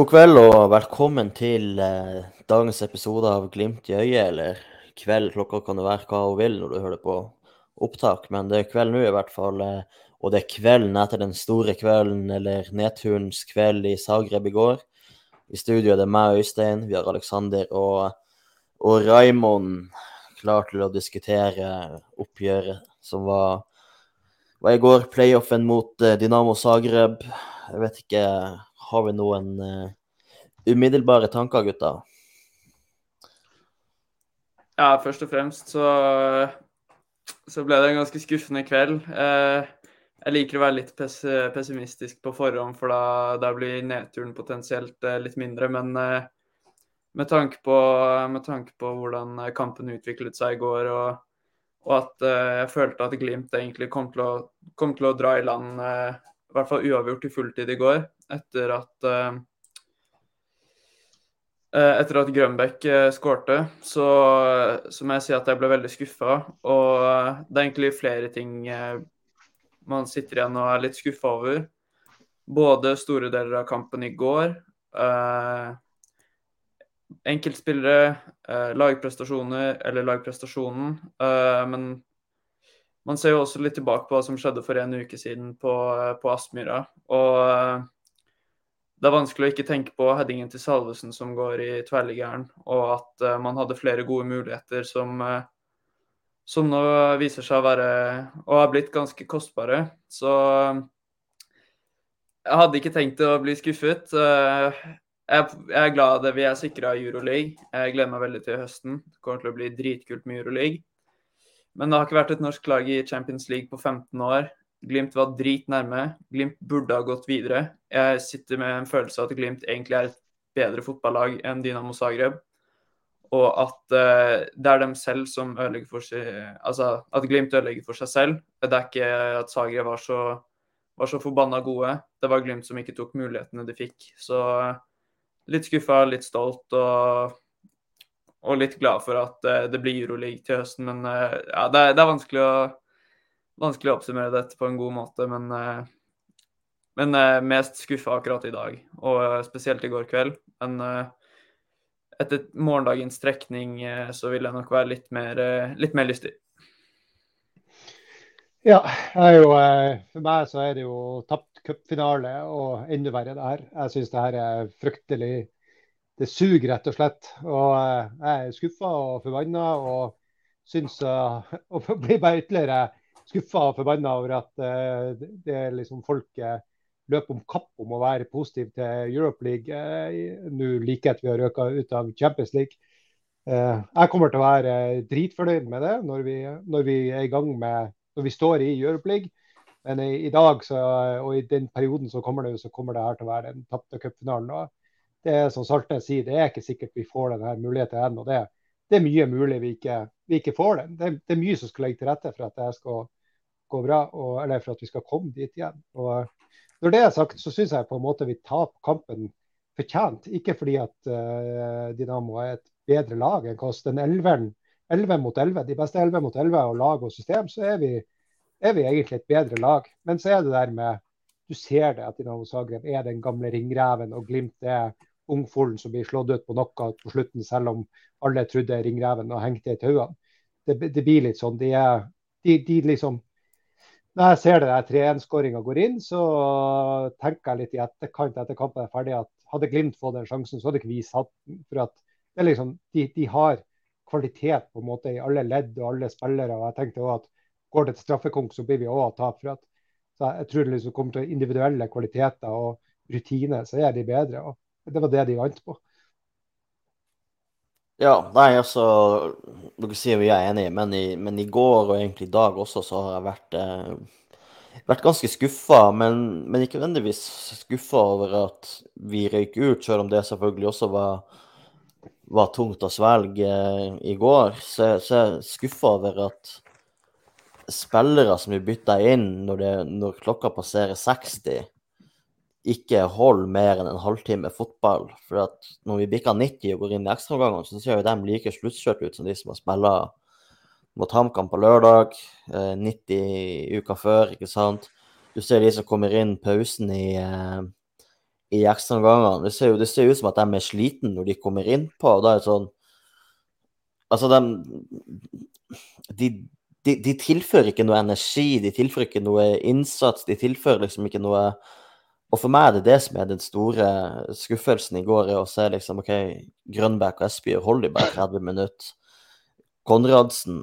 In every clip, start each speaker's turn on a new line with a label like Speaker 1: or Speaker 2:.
Speaker 1: God kveld og velkommen til eh, dagens episode av Glimt i øyet, eller kveld. Klokka kan det være hva hun vil når du hører på opptak, men det er kveld nå i hvert fall. Eh, og det er kvelden etter den store kvelden, eller nedturens kveld i Zagreb i går. I studio er det meg og Øystein, vi har Aleksander og, og Raymond klar til å diskutere oppgjøret som var, var i går. Playoffen mot eh, Dinamo Zagreb. Jeg vet ikke har vi noen uh, umiddelbare tanker, gutta?
Speaker 2: Ja, først og fremst så, så ble det en ganske skuffende kveld. Uh, jeg liker å være litt pes pessimistisk på forhånd, for da, da blir nedturen potensielt uh, litt mindre. Men med tanke, på, med, tanke på, hvordan kampen utviklet seg i går, og, og at jeg følte at Glimt egentlig kom til å, kom til å dra i land i hvert fall uavgjort i fulltid i går, etter at uh, etter at Grønbæk uh, skårte, så, så, må jeg si at jeg ble veldig skuffa. Og det er egentlig flere ting man sitter igjen og er litt skuffa over. Både store deler av kampen i går, enkeltspillere, lagprestasjoner eller lagprestasjonen. men man ser jo også litt tilbake på hva som skjedde for en uke siden på, på Aspmyra. Og eh, det er vanskelig å ikke tenke på headingen til Salvesen som går i tverrliggeren, og at uh, man hadde flere gode muligheter som, som nå viser seg å være og har blitt ganske kostbare. Så jeg hadde ikke tenkt å bli skuffet. Jeg, er glad vi er sikra Euroleague. Jeg gleder meg veldig til høsten. Det kommer til å bli dritkult med Euroleague. Men det har ikke vært et norsk lag i Champions League på 15 år. Glimt var drit nærme. Glimt burde ha gått videre. Jeg sitter med en følelse av at Glimt egentlig er et bedre fotballag enn Dinamo Zagreb. Og at uh, det er dem selv som ødelegger for seg Altså at Glimt ødelegger for seg selv. Det er ikke at Zagreb var så, var så forbanna gode. Det var Glimt som ikke tok mulighetene de fikk. Så litt skuffa, litt stolt og og litt glad for at uh, det blir Euroleague til høsten. Men uh, ja, det, er, det er vanskelig, å, vanskelig, å, oppsummere dette på en god måte. Men, uh, men mest skuffa akkurat i dag, og spesielt i går kveld. Men etter morgendagens trekning så vil jeg nok være litt mer, litt mer lystig.
Speaker 3: Ja, jo, for meg så er det jo tapt cupfinale og enda verre det her. Jeg syns det her er fryktelig det suger, rett og slett. Og eh, jeg er skuffa og forbanna. Og syns uh, Og blir bare ytterligere skuffa og forbanna over at uh, det liksom folk uh, løper om kapp om å være positiv til Europe League. Nå like etter vi har røka ut av Champions League. jeg kommer til å være dritfornøyd med det når vi, når vi, er i gang med Når vi står i Europe League. Men i, i dag så, og i den perioden som kommer det, så kommer det her til å være den tapte cupfinalen det er som Saltnes sier, det er ikke sikkert vi får denne muligheten ennå. Det, det, er mye mulig vi ikke, vi ikke får den. Det, det, er mye som skal legge til rette for at det skal gå bra, og, eller for at vi skal komme dit igjen. Og når det er sagt, så syns jeg på en måte vi taper kampen fortjent. Ikke fordi at uh, Dinamo er et bedre lag enn oss. Den 11, 11 mot 11, de beste 11 mot 11 og lag og system, så er vi, er vi egentlig et bedre lag. Men så er det der med du ser det at Dinamo Zagreb er den gamle ringreven, og Glimt er ungfolen som blir slått ut på noe på slutten, selv om alle trodde ringreven og hengte i tauene. Det, det, blir litt sånn. De, er, de, de liksom Når jeg ser det der 3-1-skåringa går inn, så tenker jeg litt i etterkant etter kampen er ferdig at hadde Glimt fått den sjansen, så hadde ikke vi satt den. For at det er liksom, de, de, har kvalitet på en måte i alle ledd og alle spillere. og jeg tenkte også at Går det til straffekonk, så blir vi òg tap. For at, så jeg tror det liksom kommer til individuelle kvaliteter og rutiner, så er de bedre. og det var det de vant på.
Speaker 1: Ja, nei, altså Dere sier vi er enige, men i, men i går og egentlig i dag også så har jeg vært, eh, vært ganske skuffa. Men, men, ikke nødvendigvis skuffa over at vi røyk ut, selv om det selvfølgelig også var, var tungt å svelge eh, i går. Så, så jeg er skuffa over at spillere som blir bytta inn når, det, når klokka passerer 60 ikke holder mer enn en halvtime fotball. For at når vi bikker 90 og går inn i ekstraomgangene, så ser jo de like sluttkjørt ut som de som har spilt mot HamKam på lørdag, 90 uka uker før, ikke sant. Du ser de som kommer inn pausen i, eh, i ekstraomgangene. Det, ser jo- det ser ut som at de er slitne når de kommer innpå. og Da er det sånn Altså, de, de, de, de tilfører ikke noe energi, de tilfører ikke noe innsats, de tilfører liksom ikke noe Og for meg er det det som er den store skuffelsen i går, er å se liksom OK, Grønbæk og Espejord holder de bare 30 minutter. Konradsen,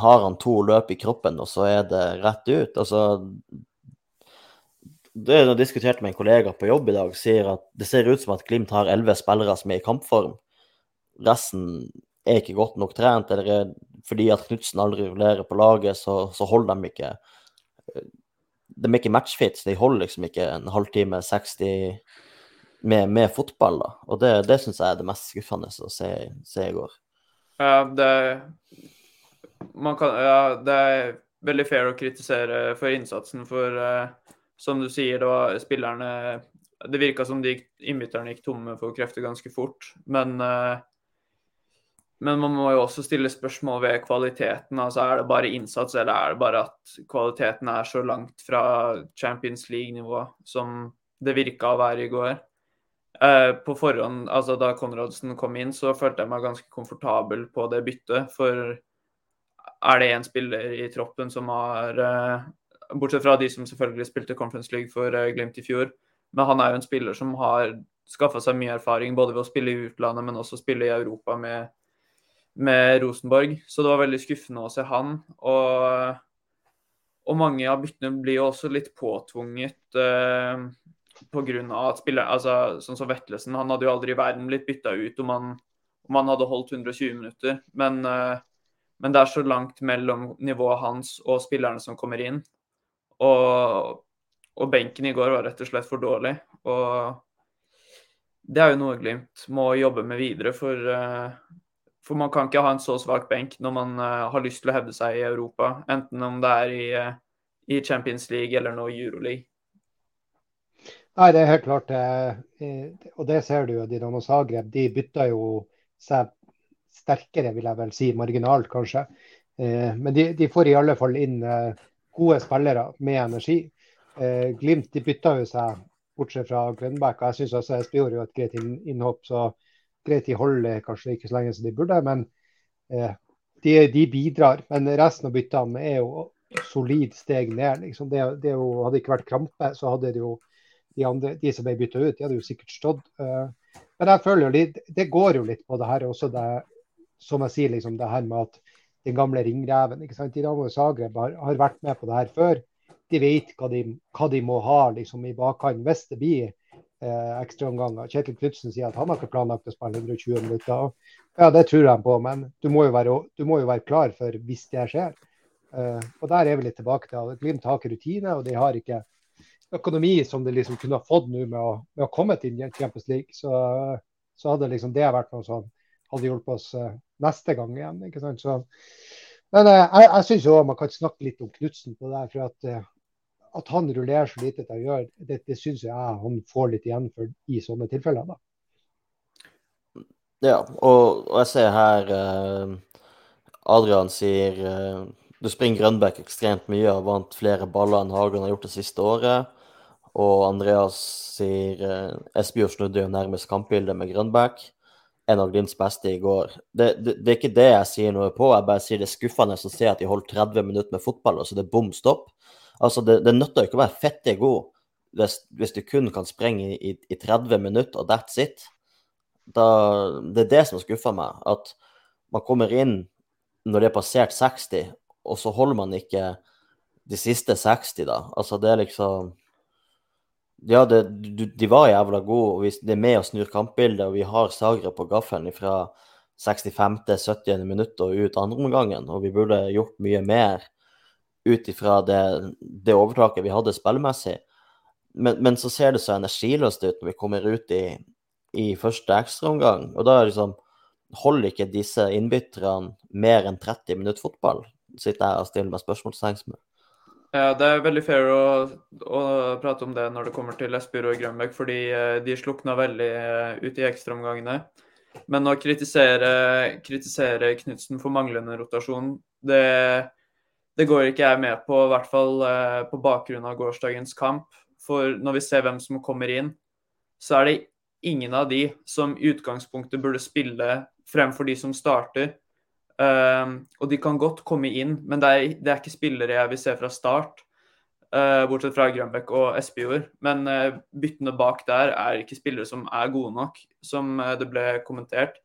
Speaker 1: har han to løp i kroppen, og så er det rett ut? Altså det er diskuterte med en kollega på jobb i dag, sier at det ser ut som at Glimt har elleve spillere som er i kampform. Resten er ikke godt nok trent, eller er, fordi at Knutsen aldri rullerer på laget, så, så holder de ikke De er ikke matchfit, de holder liksom ikke en halvtime, 60 med, med fotball, da. Og det, det syns jeg er det mest skuffende å se, se i går.
Speaker 2: Ja, det man kan, ja, det er veldig fair å kritisere for innsatsen, for uh, som du sier, var spillerne Det virka som de innbytterne gikk tomme for krefter ganske fort, men eh, men man må jo også stille spørsmål ved kvaliteten. altså Er det bare innsats, eller er det bare at kvaliteten er så langt fra Champions League-nivå som det virka å være i går? Eh, på forhånd, altså Da Konradsen kom inn, så følte jeg meg ganske komfortabel på det byttet. For er det én spiller i troppen som har eh, Bortsett fra de som selvfølgelig spilte Conference League for eh, Glimt i fjor, men han er jo en spiller som har skaffa seg mye erfaring både ved å spille i utlandet, men også spille i Europa med, med Rosenborg. Så det var veldig skuffende å se han. Og, og mange av byttene blir jo også litt påtvunget eh, pga. at spiller, altså, sånn som Vetlesen, han hadde jo aldri i verden blitt bytta ut om han, om han hadde holdt 120 minutter. Men, eh, men det er så langt mellom nivået hans og spillerne som kommer inn. Og, og benken i går var rett og slett for dårlig. Og det er jo noe Glimt må jobbe med videre, for, eh, for man kan ikke ha en så svak benk når man eh, har lyst til å hevde seg i Europa, enten om det er i, eh, i Champions League eller nå i Euroleague.
Speaker 3: Nei, det er helt klart. Og det ser du jo. Dinamo Zagreb de bytta jo seg sterkere, vil jeg vel si. Marginalt, kanskje. Men de, de får i alle fall inn gode spillere med energi. Glimt de bytta jo seg bortsett fra Grønbæk. Jeg syns også Espejord gjorde et greit innhopp, så greit de holder kanskje ikke så lenge som de burde. Men eh, de, de, bidrar. Men resten av byttene er jo solid steg ned. Liksom. Det, det jo, hadde ikke vært krampe, så hadde det jo de, andre, de som ble bytta ut, de hadde jo sikkert stått. Eh, men jeg føler jo litt, det går jo litt på det her også, det, som jeg sier, liksom, det her med at den gamle ringreven ikke sant? Dinamo Zagreb har, har vært med på det her før. De vet hva de, hva de må ha liksom, i bakhånd hvis det blir eh, ekstraomganger. Kjetil Knutsen sier at han har ikke planlagt å spille 120 minutter. Ja, det tror jeg på, men du må jo være, må jo være klar for hvis det skjer. Eh, og der er vi litt tilbake til at Glimt har ikke rutine, og de har ikke økonomi som de liksom kunne ha fått nå med å, med å komme til Champions League. Så, så hadde liksom det vært noe som hadde hjulpet oss uh, neste gang igjen. ikke sant? Så, men uh, jeg, jeg syns man kan snakke litt om Knutsen på det. for at, at han rullerer så lite til å gjøre, det, det syns jeg han får litt igjen for i sånne tilfeller. da.
Speaker 1: Ja, og, og jeg ser her Adrian sier du springer Grønbæk ekstremt mye og vant flere baller enn Hagen har gjort det siste året. Og Andreas sier eh, Espejord snudde jo nærmest kampbildet med Grønbæk. En av Glimts beste i går. Det, det, det, er ikke det jeg sier noe på, jeg bare sier det er skuffende å se at de holdt 30 minutter med fotball, og så det er bom stopp. Altså, det, det nytter ikke å være fette god hvis, hvis, du kun kan sprenge i, i, 30 minutter, og that's it. Da, det er det som skuffer meg. At man kommer inn når det er passert 60, og så holder man ikke de siste 60, da. Altså, det er liksom Ja, det, de var jævla gode, og vi, det er med og snur kampbildet, og vi har Zagreb på gaffelen fra 65., 70. minutt og ut andre omgangen, og vi burde gjort mye mer ut ifra det, det, overtaket vi hadde spillmessig. Men, men, så ser det så energiløst ut når vi kommer ut i, i første ekstraomgang, og da liksom holder ikke disse innbytterne mer enn 30 minutter fotball sitter jeg og stiller meg spørsmålstegn.
Speaker 2: Ja, Det er veldig fair å, å, prate om det når det kommer til Espejord og Grønbæk, fordi eh, de slukna veldig eh, ut i ekstraomgangene. Men å kritisere, kritisere Knutsen for manglende rotasjon, det, det, går ikke jeg med på, i hvert fall eh, på bakgrunn av gårsdagens kamp. For når vi ser hvem som kommer inn, så er det ingen av de som i utgangspunktet burde spille fremfor de som starter. Um, og de kan godt komme inn, men det er, det er, ikke spillere jeg vil se fra start. Uh, bortsett fra Grønbæk og Espejord. Men uh, byttene bak der er ikke spillere som er gode nok, som det ble kommentert.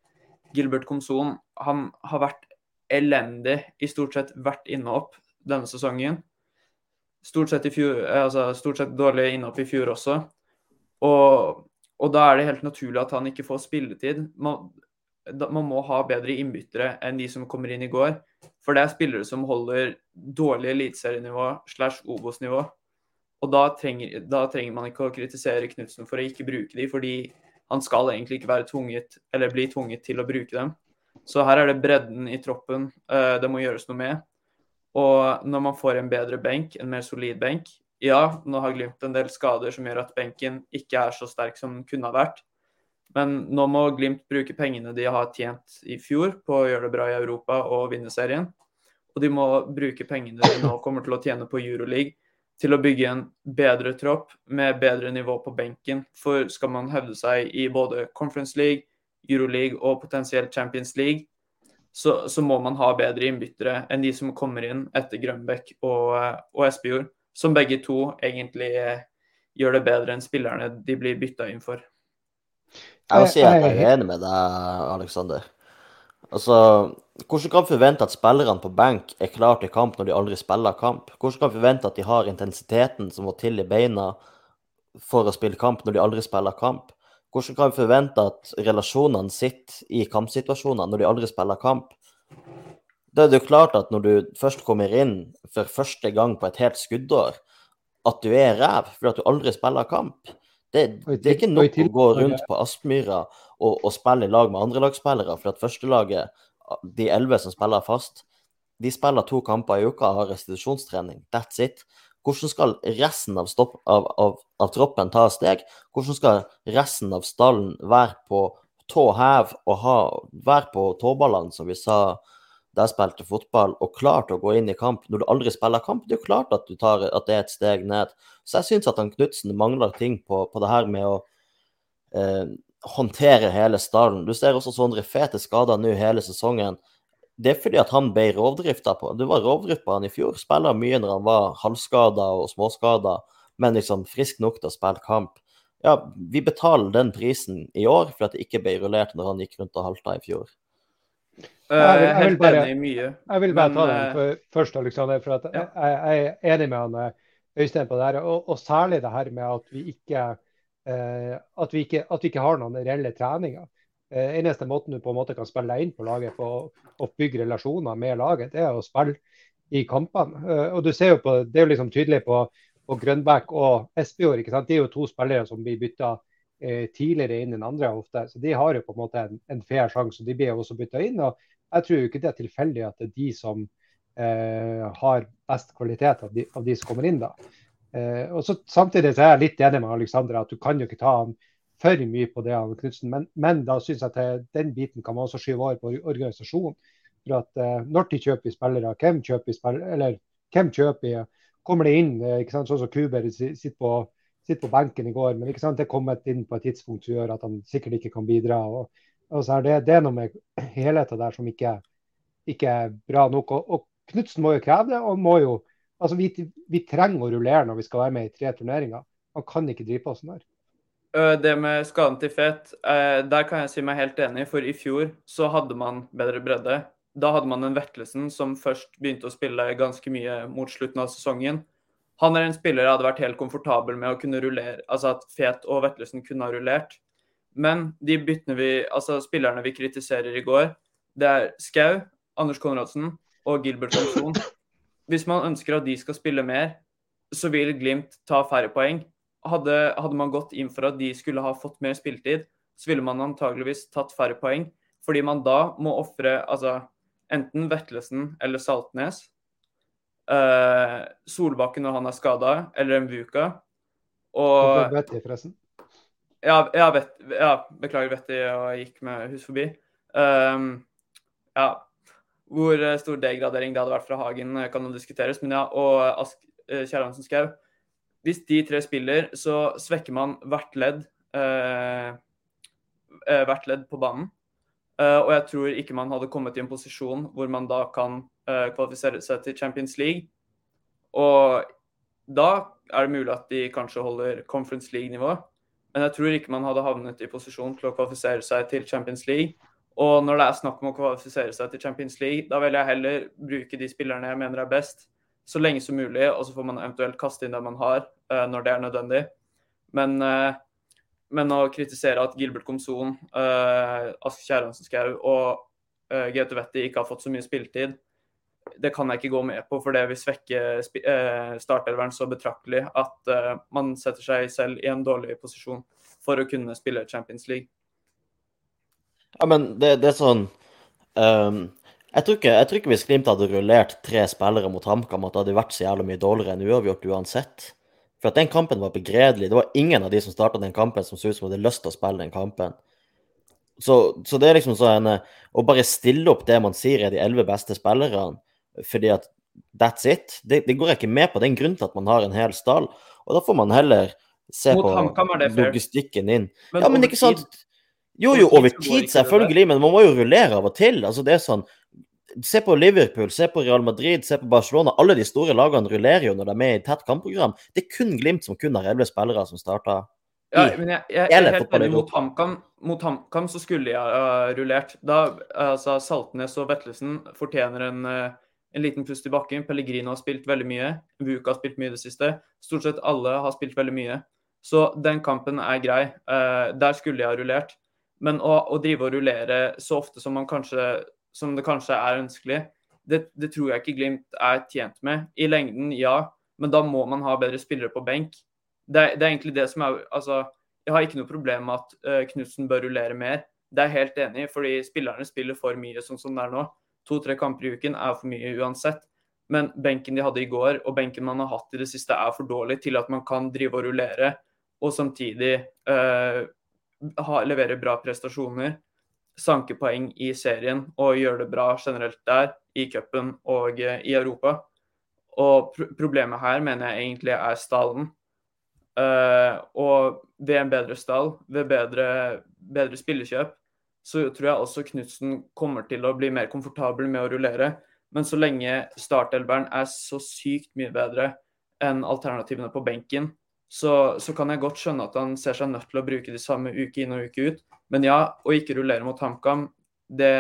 Speaker 2: Gilbert Komson han har vært elendig i stort sett hvert innhopp denne sesongen. Stort sett, fjor, altså, stort sett dårlig innhopp i fjor også. Og, og, da er det helt naturlig at han ikke får spilletid. Man, man må ha bedre innbyttere enn de som kommer inn i går. For det er spillere som holder dårlig eliteserienivå slash Obos-nivå. Og da trenger, da trenger, man ikke å kritisere Knutsen for å ikke bruke de, fordi han skal egentlig ikke være tvunget, eller bli tvunget til å bruke dem. Så her er det bredden i troppen uh, det må gjøres noe med. Og når man får en bedre benk, en mer solid benk Ja, nå har Glimt en del skader som gjør at benken ikke er så sterk som den kunne ha vært. Men nå må Glimt bruke pengene de har tjent i fjor på å gjøre det bra i Europa og vinne serien. Og de må bruke pengene de nå kommer til å tjene på Euroleague til å bygge en bedre tropp med bedre nivå på benken. For skal man hevde seg i både Conference League, Euroleague og potensielt Champions League, så, så, må man ha bedre innbyttere enn de som kommer inn etter Grønbekk og, og Espejord, som begge to egentlig gjør det bedre enn spillerne de blir bytta inn for.
Speaker 1: Jeg vil si at jeg er enig med deg, Aleksander. Altså, hvordan kan vi forvente at spillerne på benk er klare til kamp når de aldri spiller kamp? Hvordan kan vi forvente at de har intensiteten som må til i beina for å spille kamp når de aldri spiller kamp? Hvordan kan vi forvente at relasjonene sitter i kampsituasjoner når de aldri spiller kamp? Da er det jo klart at når du først kommer inn for første gang på et helt skuddår, at du er ræv fordi at du aldri spiller kamp. Det, det, er ikke nok å gå rundt på Aspmyra og, og spille i lag med andrelagsspillere, for at førstelaget, de elleve som spiller fast, de spiller to kamper i uka og har restitusjonstrening. That's it. Hvordan skal resten av, stopp, av, av, av, troppen ta steg? Hvordan skal resten av stallen være på tå hev og ha, være på tåballene, som vi sa da jeg spilte fotball, og klart å gå inn i kamp når du aldri spiller kamp? Det er jo klart at, tar, at det er et steg ned. Så jeg syns at han Knutsen mangler ting på, på, det her med å eh, håndtere hele stallen. Du ser også Sondre Fete skader nå hele sesongen. Det er fordi at han ble rovdrifta på. Det var rovdrift på han i fjor. Spiller mye når han var halvskada og småskada, men liksom frisk nok til å spille kamp. Ja, vi betaler den prisen i år for at det ikke ble rullert når han gikk rundt og halta i fjor.
Speaker 3: Uh, jeg, vil, jeg, vil bare, jeg vil bare ta den eh, for, først, Alexander. For at jeg, jeg, er enig med han eh, Øystein på det her. Og, og, særlig det her med at vi ikke, at vi ikke, at vi ikke har noen reelle treninger. Uh, eneste måten du på en måte kan spille deg inn på laget på å bygge relasjoner med laget, det er å spille i kampene. Uh, og du ser jo på, Det er jo liksom tydelig på, på Grønbæk og Espejord. De er jo to spillere som blir bytta tidligere inn enn andre ofte. Så de har jo på en måte en, en fair sjanse, og de blir jo også bytta inn. og Jeg tror jo ikke det er tilfeldig at det er de som eh, har best kvalitet av de, av de, som kommer inn da. Eh, og så Samtidig så er jeg litt enig med Alexander at du kan jo ikke ta han for mye på det av Knutsen. Men, men, da syns jeg at den biten kan man også skyve over på organisasjonen. For at eh, Når de kjøper spillere, hvem kjøper spillere, eller hvem kjøper Kommer det inn, eh, ikke sant, sånn som Kuber sitter på, sitter på benken i går, men ikke sant, det er kommet inn på et tidspunkt som gjør at han sikkert ikke kan bidra. og, og så er det, det er noe med helheten der som ikke, ikke er bra nok. Og, og Knutsen må jo kreve det. og må jo, altså vi, vi, trenger å rullere når vi skal være med i tre turneringer. Man kan ikke drive på sånn her.
Speaker 2: Det med skaden til Fet, der kan jeg si meg helt enig. For i fjor så hadde man bedre bredde. Da hadde man en Vetlesen som først begynte å spille ganske mye mot slutten av sesongen. Han er en spiller jeg hadde vært helt komfortabel med å kunne rullere, altså at Fet og Vetlesen kunne ha rullert. Men de byttene vi, altså spillerne vi kritiserer i går, det er Skau, Anders Konradsen og Gilbert Johnson. Hvis man ønsker at de skal spille mer, så vil Glimt ta færre poeng. Hadde, hadde man gått inn for at de skulle ha fått mer spilletid, så ville man antageligvis tatt færre poeng. Fordi man da må ofre altså, enten Vetlesen eller Saltnes. Uh, Solbakken når han er skada, eller Mvuka.
Speaker 3: Og Vetti, forresten.
Speaker 2: Ja, ja, vet, ja beklager Vettig og jeg gikk med hus forbi. Um, ja, hvor stor degradering det hadde vært fra Hagen, eh, kan jo diskuteres. Men ja, og Ask eh, Kjerransen Skau. Hvis de tre spiller, så svekker man hvert ledd eh, eh, hvert ledd på banen. Eh, og jeg tror ikke man hadde kommet i en posisjon hvor man da kan eh, kvalifisere seg til Champions League. Og da er det mulig at de kanskje holder Conference League-nivå. Men jeg tror ikke man hadde havnet i posisjon til å kvalifisere seg til Champions League. Og når det er snakk om å kvalifisere seg til Champions League, da vil jeg heller bruke de spillerne jeg mener er best, så lenge som mulig, og så får man eventuelt kaste inn det man har, når det er nødvendig. Men, uh, men å kritisere at Gilbert Komson, uh, Ask Kjerransen Skau og uh, Gaute Wetti ikke har fått så mye spilletid, det kan jeg ikke gå med på, for det vil svekke startelveren så betraktelig at man setter seg selv i en dårlig posisjon for å kunne spille Champions League.
Speaker 1: Ja, men det, det er sånn um, jeg, tror ikke, jeg tror ikke hvis Glimt hadde rullert tre spillere mot HamKam, at det hadde vært så jævlig mye dårligere enn uavgjort uansett. For at den kampen var begredelig. Det var ingen av de som starta den kampen, som så ut som hadde lyst til å spille den kampen. Så, så det er liksom sånn Å bare stille opp det man sier er de elleve beste spillerne, fordi at that's it, det, det, går jeg ikke med på. Det er en grunn til at man har en hel stall. Og da får man heller se Mot på logistikken inn. Men ja, men ikke sant jo, jo, over tid, selvfølgelig, men man må jo rullere av og til. Altså, det er sånn Se på Liverpool, se på Real Madrid, se på Barcelona. Alle de store lagene rullerer jo når de er med i tett kampprogram. Det er kun Glimt som kun har elleve spillere som starter.
Speaker 2: Ja, men jeg, jeg, jeg er helt enig. Mot HamKam, mot HamKam så skulle jeg uh, rullert. Da, altså, Saltnes og Vetlesen fortjener en, uh, en liten pust i bakken. Pellegrino har spilt veldig mye. Vuka har spilt mye i det siste. Stort sett alle har spilt veldig mye. Så den kampen er grei. Uh, der skulle jeg ha rullert. Men å, å, drive og rullere så ofte som, man kanskje, som det kanskje er ønskelig, det, det, tror jeg ikke Glimt er tjent med. I lengden, ja, men da må man ha bedre spillere på benk. Det, det er egentlig det som er Altså, jeg har ikke noe problem med at uh, Knutsen bør rullere mer. Det er jeg helt enig i, fordi spillerne spiller for mye sånn som det er nå. To-tre kamper i uken er for mye uansett. Men benken de hadde i går, og benken man har hatt i det siste, er for dårlig til at man kan drive og rullere og samtidig uh, ha, levere bra prestasjoner, sanke poeng i serien og gjøre det bra generelt der, i cupen og uh, i Europa. Og pr problemet her mener jeg egentlig er stallen. Uh, og ved en bedre stall, ved bedre, bedre spillekjøp, så tror jeg også Knutsen kommer til å bli mer komfortabel med å rullere. Men så lenge startelveren er så sykt mye bedre enn alternativene på benken, så, så, kan jeg godt skjønne at han ser seg nødt til å bruke de samme uke inn og uke ut. Men ja, å ikke rullere mot HamKam, det,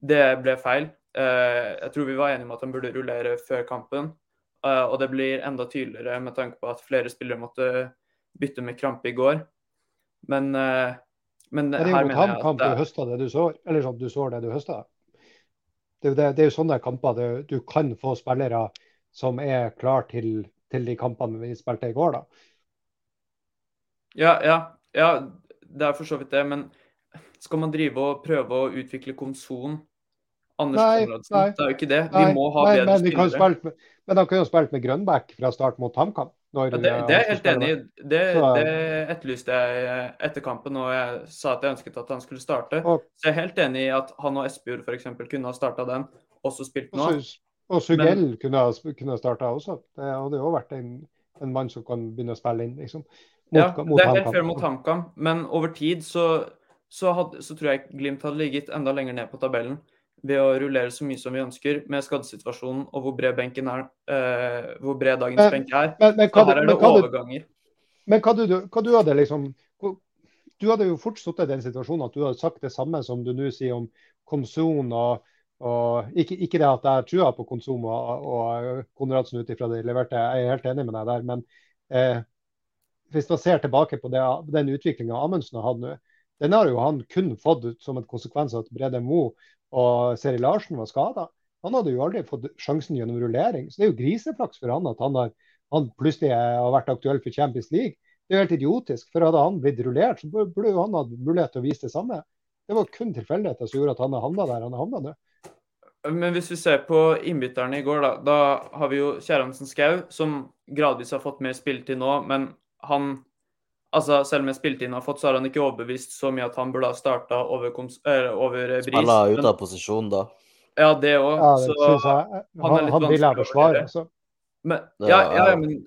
Speaker 2: det, ble feil. Uh, jeg tror vi var enige om at han burde rullere før kampen. Uh, og det blir enda tydeligere med tanke på at flere spillere måtte bytte med krampe i går. Men, uh, men
Speaker 3: her mener jeg at det... du høsta det du sår, eller sånn du sår det du høsta. Det, det, det er jo sånne kamper du, du kan få spillere som er klar til til de kampene vi spilte i går, da.
Speaker 2: Ja, ja, ja, det er for så vidt det. Men skal man drive og prøve å utvikle konson Anders nei, Konradsen, nei, det er jo ikke det. Vi nei, må ha nei, bedre
Speaker 3: men spillere. men han kan jo spille med grønnback fra start mot HamKam.
Speaker 2: Ja, det, det, er jeg helt enig i. Det, det, etterlyste jeg etter kampen og jeg sa at jeg ønsket at han skulle starte. Og, så jeg er helt enig i at han og Espejord f.eks. kunne ha starta den, også spilt nå.
Speaker 3: Og Sugell Men, kunne, ha starta også. Det hadde jo vært en, en, mann som kan begynne å spille inn. Liksom,
Speaker 2: ja, mot det er helt fair mot HamKam, men over tid så, så, hadde, så, tror jeg Glimt hadde ligget enda lenger ned på tabellen ved å rullere så mye som vi ønsker, med skadesituasjonen og hvor bred benken er, eh, hvor bred dagens men, benk er. Men, men, hva, her er det overganger.
Speaker 3: Men hva du, hva du hadde liksom Du hadde jo fort sittet i den situasjonen at du hadde sagt det samme som du nå sier om Konsum. og og ikke, ikke, det at jeg tror på Konsum og, og Konradsen ut ifra det leverte, jeg er helt enig med deg der. Men eh, hvis man ser tilbake på det, den utviklinga Amundsen har hatt nå, den har jo han kun fått som en konsekvens av at Brede Mo og Seri Larsen var skada. Han hadde jo aldri fått sjansen gjennom rullering. Så det er jo griseflaks for han at han, har, han plutselig har vært aktuell for Champions League. Det er jo helt idiotisk. For hadde han blitt rullert, så burde jo han hatt mulighet til å vise det samme. Det var kun tilfeldigheter som gjorde at han havna der han havna nå.
Speaker 2: Men hvis vi ser på innbytterne i går, da, da har vi jo Kjerransen Skau, som gradvis har fått mer spilletid nå. Men han altså Selv spilte inn har fått, så har han ikke overbevist så mye at han burde ha starta over, over Bris.
Speaker 1: Spilla ut av posisjon, da.
Speaker 2: Ja, det òg.
Speaker 3: Ja, så han, han, han vil ha forsvar, altså.
Speaker 2: Men, ja, ja, men,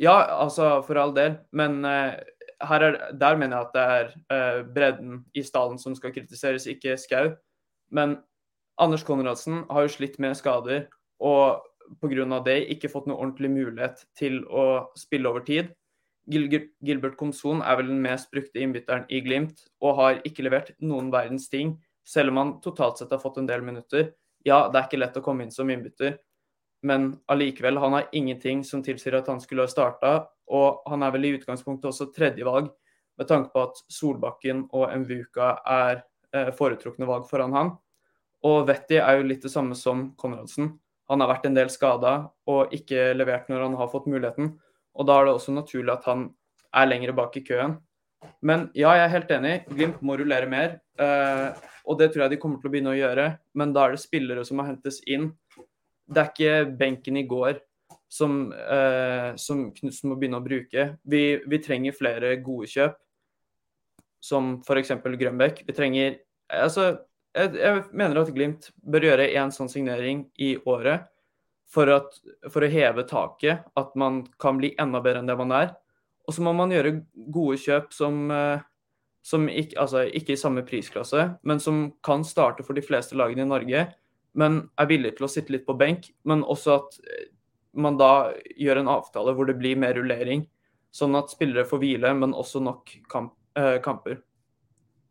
Speaker 2: ja, altså, for all del. Men eh, er, der mener jeg at det er uh, bredden i stallen som skal kritiseres, ikke Skau. Men Anders Konradsen har jo slitt med skader, og pga. det ikke fått noe ordentlig mulighet til å spille over tid. Gil Gilbert Komson er vel den mest brukte innbytteren i Glimt, og har ikke levert noen verdens ting, selv om han totalt sett har fått en del minutter. Ja, det er ikke lett å komme inn som innbytter, men allikevel, han har ingenting som tilsier at han skulle ha starta. Og han er vel i utgangspunktet også tredjevalg, med tanke på at Solbakken og Mvuka er eh, foretrukne valg foran han. Og Vetti er jo litt det samme som Konradsen. Han har vært en del skada og ikke levert når han har fått muligheten. Og da er det også naturlig at han er lenger bak i køen. Men ja, jeg er helt enig. Glimt må rullere mer. Eh, og det tror jeg de kommer til å begynne å gjøre. Men da er det spillere som må hentes inn. Det er ikke benken i går som, eh, Knutsen må begynne å bruke. Vi, vi trenger flere gode kjøp, som f.eks. Grønbekk. Vi trenger Altså, jeg, jeg, mener at Glimt bør gjøre én sånn signering i året for, at, for å heve taket. At man kan bli enda bedre enn det man er. Og så må man gjøre gode kjøp som, eh, som ikke, altså ikke, i samme prisklasse, men som kan starte for de fleste lagene i Norge. Men er villig til å sitte litt på benk. Men også at eh, man da gjør en avtale hvor det blir mer rullering. Sånn at spillere får hvile, men også nok kamp, eh, kamper.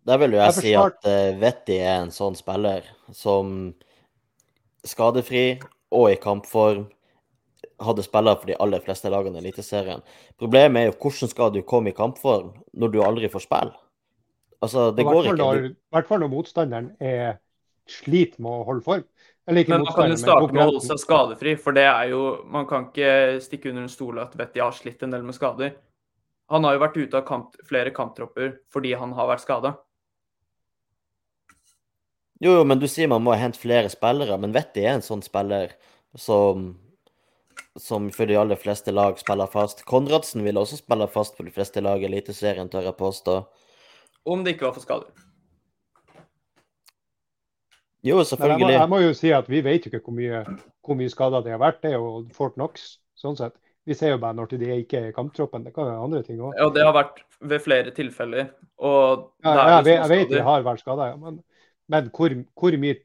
Speaker 1: Der vil jo jeg, jeg si at uh, Vetti er en sånn spiller som skadefri og i kampform hadde spillere for de aller fleste lagene i Eliteserien. Problemet er jo hvordan skal du komme i kampform når du aldri får spille? Altså, det går ikke.
Speaker 3: I hvert fall når motstanderen er sliter med å holde form.
Speaker 2: Men man kan jo starte med å holde seg skadefri, for det er jo Man kan ikke stikke under en stol at Betty har slitt en del med skader. Han har jo vært ute av kamp, flere kamptropper fordi han har vært skada.
Speaker 1: Jo, jo, men du sier man må hente flere spillere. Men Vetti er en sånn spiller som som for de aller fleste lag spiller fast. Konradsen vil også spille fast for de fleste lag i Eliteserien, tør jeg påstå.
Speaker 2: Om det ikke var for skader.
Speaker 1: Jo, selvfølgelig.
Speaker 3: Jeg må, jeg må, jo si at vi vet jo ikke hvor mye, hvor mye skader det har vært. Det er jo Fort Knox, sånn sett. Vi ser jo bare når de ikke er i kamptroppen. Det kan være andre ting òg.
Speaker 2: Ja, det har vært ved flere tilfeller. Og
Speaker 3: ja, jeg, vet, jeg vet de har vært skada, ja. Men, men hvor, hvor, mye,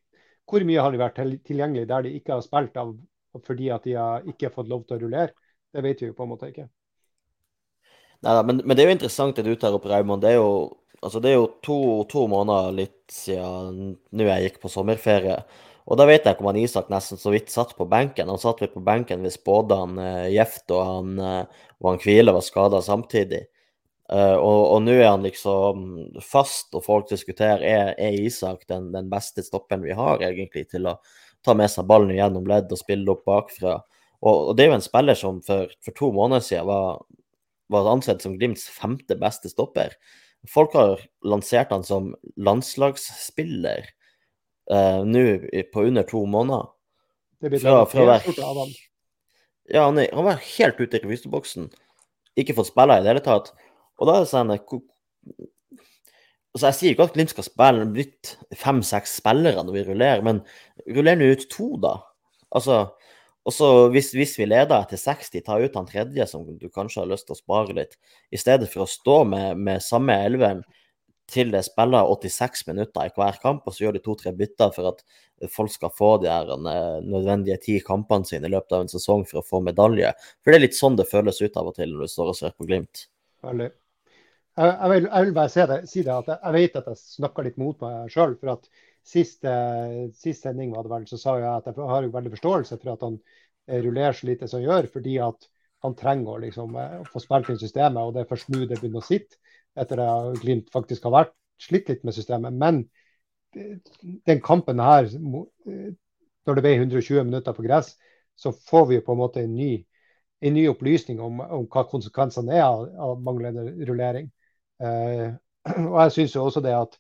Speaker 3: hvor, mye, har de vært tilgjengelig der de ikke har spilt av fordi at de har ikke fått lov til å rullere. Det vet vi jo på en måte ikke.
Speaker 1: Neida, men, men, det er jo interessant det du tar opp, Raymond. Det er jo, altså det er jo to, to, måneder litt siden nå jeg gikk på sommerferie. Og da vet jeg ikke om han Isak nesten så vidt satt på benken. Han satt vel på benken hvis både han eh, Gjeft og han, eh, Kvile var skada samtidig. Uh, og, og nå er han liksom fast, og folk diskuterer er, er Isak den, den beste stopperen vi har egentlig til å ta med seg ballen gjennom ledd og spille opp bakfra. Og, og det er jo en spiller som for, for to måneder siden var, var, ansett som Glimts femte beste stopper. Folk har lansert han som landslagsspiller uh, nå på under to måneder.
Speaker 3: Det blir fra, fra hver...
Speaker 1: Ja, han, er, han var helt ute i reviseboksen. Ikke fått spille i det hele tatt. Og da er det sånn Altså, jeg sier ikke at Glimt skal spille nytt fem-seks spillere når vi rullerer, men ruller nå ut to, da. Altså, også hvis, hvis, vi leder etter 60, ta ut han tredje som du kanskje har lyst til å spare litt, i stedet for å stå med, med samme elveren til det spiller 86 minutter i hver kamp, og så gjør de to-tre bytter for at folk skal få de her eh, nødvendige ti kampene sine i løpet av en sesong for å få medalje. For det er litt sånn det føles ut av og til når du står og ser på Glimt.
Speaker 3: Veldig. Jeg vil, jeg vil, bare si det, si det at jeg, jeg, vet at jeg snakker litt mot meg sjøl. For at siste, sist sending var det vel, så sa jeg at jeg har veldig forståelse for at han eh, rullerer så lite som han gjør. Fordi at han trenger å liksom, eh, få spilt inn systemet. Og det er først nå det begynner å sitte, etter at Glimt faktisk har vært slitt litt med systemet. Men den kampen her, eh, når det ble 120 minutter på gress, så får vi på en måte en ny, en ny opplysning om, om hva konsekvensene er av, av manglende rullering. Eh, og jeg syns også det at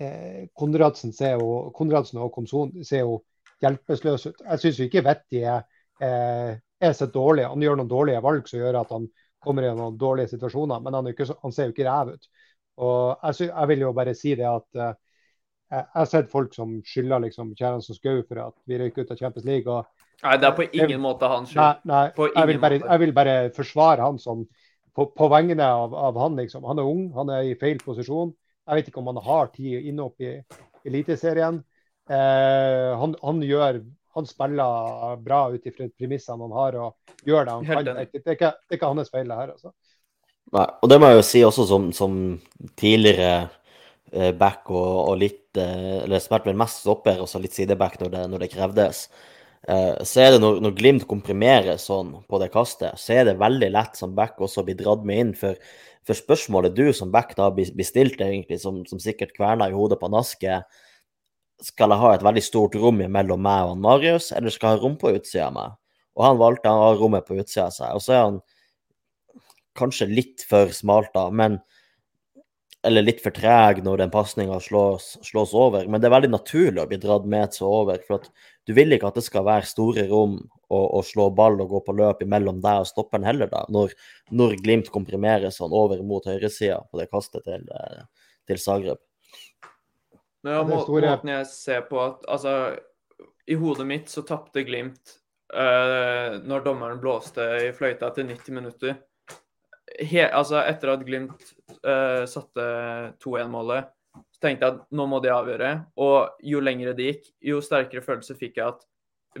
Speaker 3: eh, Konradsen, jo, Konradsen og Komson ser jo hjelpeløse ut. Jeg syns ikke Vetti er, eh, er så dårlig. Han gjør noen dårlige valg som gjør at han kommer i noen dårlige situasjoner, men han, ikke, han ser jo ikke ræv ut. Og jeg, synes, jeg, vil jo bare si det at uh, jeg har sett folk som skylder liksom Kjæren som skau for at vi røyk ut av Champions League. Og,
Speaker 2: nei, det er på ingen jeg, måte hans skyld.
Speaker 3: Nei, nei jeg, vil bare, jeg, vil bare, forsvare han som på, på vegne av, av, han, liksom. Han er ung, han er i feil posisjon. Jeg vet ikke om han har tid inne opp i Eliteserien. Eh, han, han, gjør han spiller bra ut ifra premissene han har, og gjør det han kan. Det er, ikke, det er ikke hans feil, det her. altså.
Speaker 1: Nei, og det må jeg jo si også som, som tidligere eh, back og, og litt eh, Eller spilte vel mest stopper og så litt sideback når det, når det krevdes. Eh, så er det når, når, Glimt komprimerer sånn på det kastet, så er det veldig lett som back også å bli dratt med inn. For, for spørsmålet du som back da blir stilt, egentlig, som, som sikkert kverner i hodet på Naske, skal jeg ha et veldig stort rom mellom meg og Marius, eller skal jeg ha rom på utsida av meg? Og han valgte å ha rommet på utsida av seg. Og så er han kanskje litt for smalt, da, men eller litt for treg når den pasninga slås, slås, over. Men det er veldig naturlig å bli dratt med seg over. For at du vil ikke at det skal være store rom å, slå ball og gå på løp mellom deg og stopperen heller, da. Når, når Glimt komprimerer sånn over mot høyresida på det kastet til, til Zagreb.
Speaker 2: Ja, må, måten jeg ser på at Altså, i hodet mitt så tapte Glimt uh, når dommeren blåste i fløyta etter 90 minutter. He, altså, etter at Glimt uh, satte 2-1-målet, så tenkte jeg at nå må de avgjøre. Og jo lengre det gikk, jo sterkere følelse fikk jeg at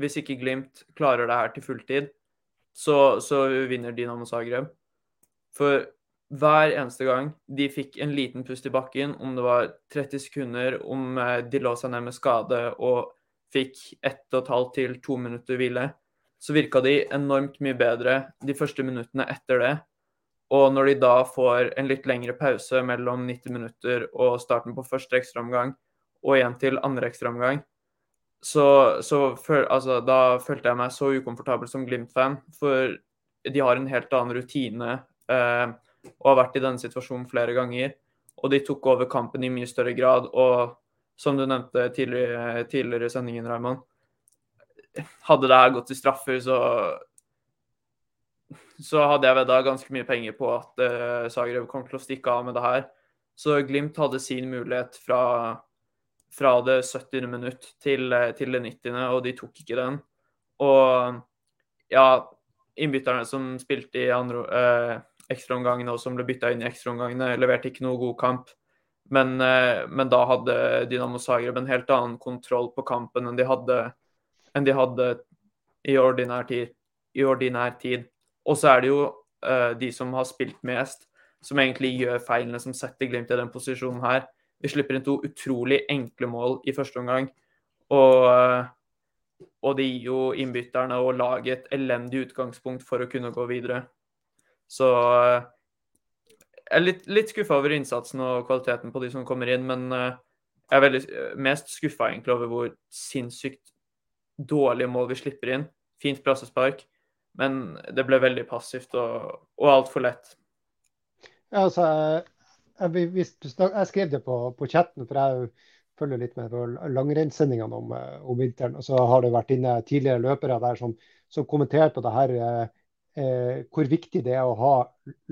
Speaker 2: hvis ikke Glimt klarer det her til fulltid, så, så vinner Dinamo Zagreb. For hver eneste gang de fikk en liten pust i bakken, om det var 30 sekunder, om eh, de lå seg ned med skade og fikk ett og et halvt til to minutter hvile, så virka de enormt mye bedre de første minuttene etter det. Og når de da får en litt lengre pause mellom 90 minutter og starten på første ekstraomgang, og igjen til andre ekstraomgang, så, så føl, altså, da følte jeg meg så ukomfortabel som Glimt-fan. For de har en helt annen rutine. Eh, og har vært i denne situasjonen flere ganger. Og de tok over kampen i mye større grad. Og som du nevnte tidligere, tidligere i sendingen, Raymond, hadde det her gått til straffer, så så hadde jeg vedda ganske mye penger på at uh, Zagreb kom til å stikke av med det her. Så Glimt hadde sin mulighet fra, fra det 70. minutt til, eh, til, det 90., og de tok ikke den. Og ja, innbytterne som spilte i andre, uh, ekstraomgangene og som ble bytta inn i ekstraomgangene. Leverte ikke noe god kamp. Men, uh, men, da hadde Dynamo Zagreb en helt annen kontroll på kampen enn de hadde, enn de hadde i, ordinær tid, i ordinær tid. Og så er det jo uh, de som har spilt mest, som egentlig gjør feilene som setter Glimt i den posisjonen her. Vi slipper inn to utrolig enkle mål i første omgang. Og, uh, og det gir jo innbytterne og laget et elendig utgangspunkt for å kunne gå videre. Så eh, jeg er litt, litt skuffa over innsatsen og kvaliteten på de som kommer inn, men eh, jeg er veldig, eh, mest skuffa over hvor sinnssykt dårlige mål vi slipper inn. Fint brassespark, men det ble veldig passivt og, og altfor lett.
Speaker 3: Ja, altså, jeg, jeg, jeg, skrev det på, på chatten, for jeg følger litt med på langrennssendingene om, om, vinteren. Og så har det vært inne tidligere løpere der som, som kommenterte på det her eh, hvor viktig det er å ha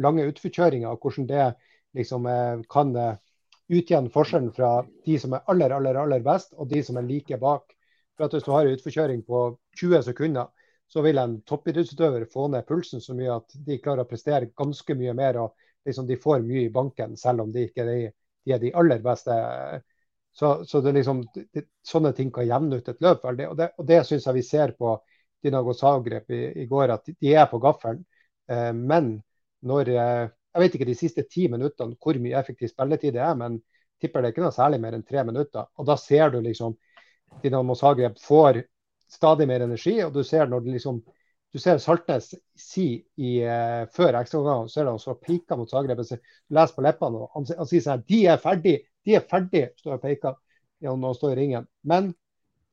Speaker 3: lange utforkjøringer, og hvordan det liksom, eh, kan eh, utjevne forskjellen fra de som er aller, aller, aller best, og de som er like bak. For at Hvis du har en utforkjøring på 20 sekunder, så vil en toppidrettsutøver få ned pulsen så mye at de klarer å prestere ganske mye mer. og liksom De får mye i banken, selv om de ikke er de, er de aller beste. Så, så det liksom, det, Sånne ting kan jevne ut et løp. Og det, og det syns jeg vi ser på Dinago Zagreb i, i, går, at de er på gaffelen. Eh, men når eh, Jeg vet ikke de siste ti minuttene hvor mye effektiv spilletid det er, men tipper det ikke noe særlig mer enn tre minutter. Og da ser du liksom Dinamo Zagreb får stadig mer energi, og du ser når det liksom du ser Saltnes si i, uh, før ekstraomgangen, så er det han og peker mot Zagreb. Leser på leppene, og han, han sier sånn De er ferdig! De er ferdig! står og peker når han står i ringen. Men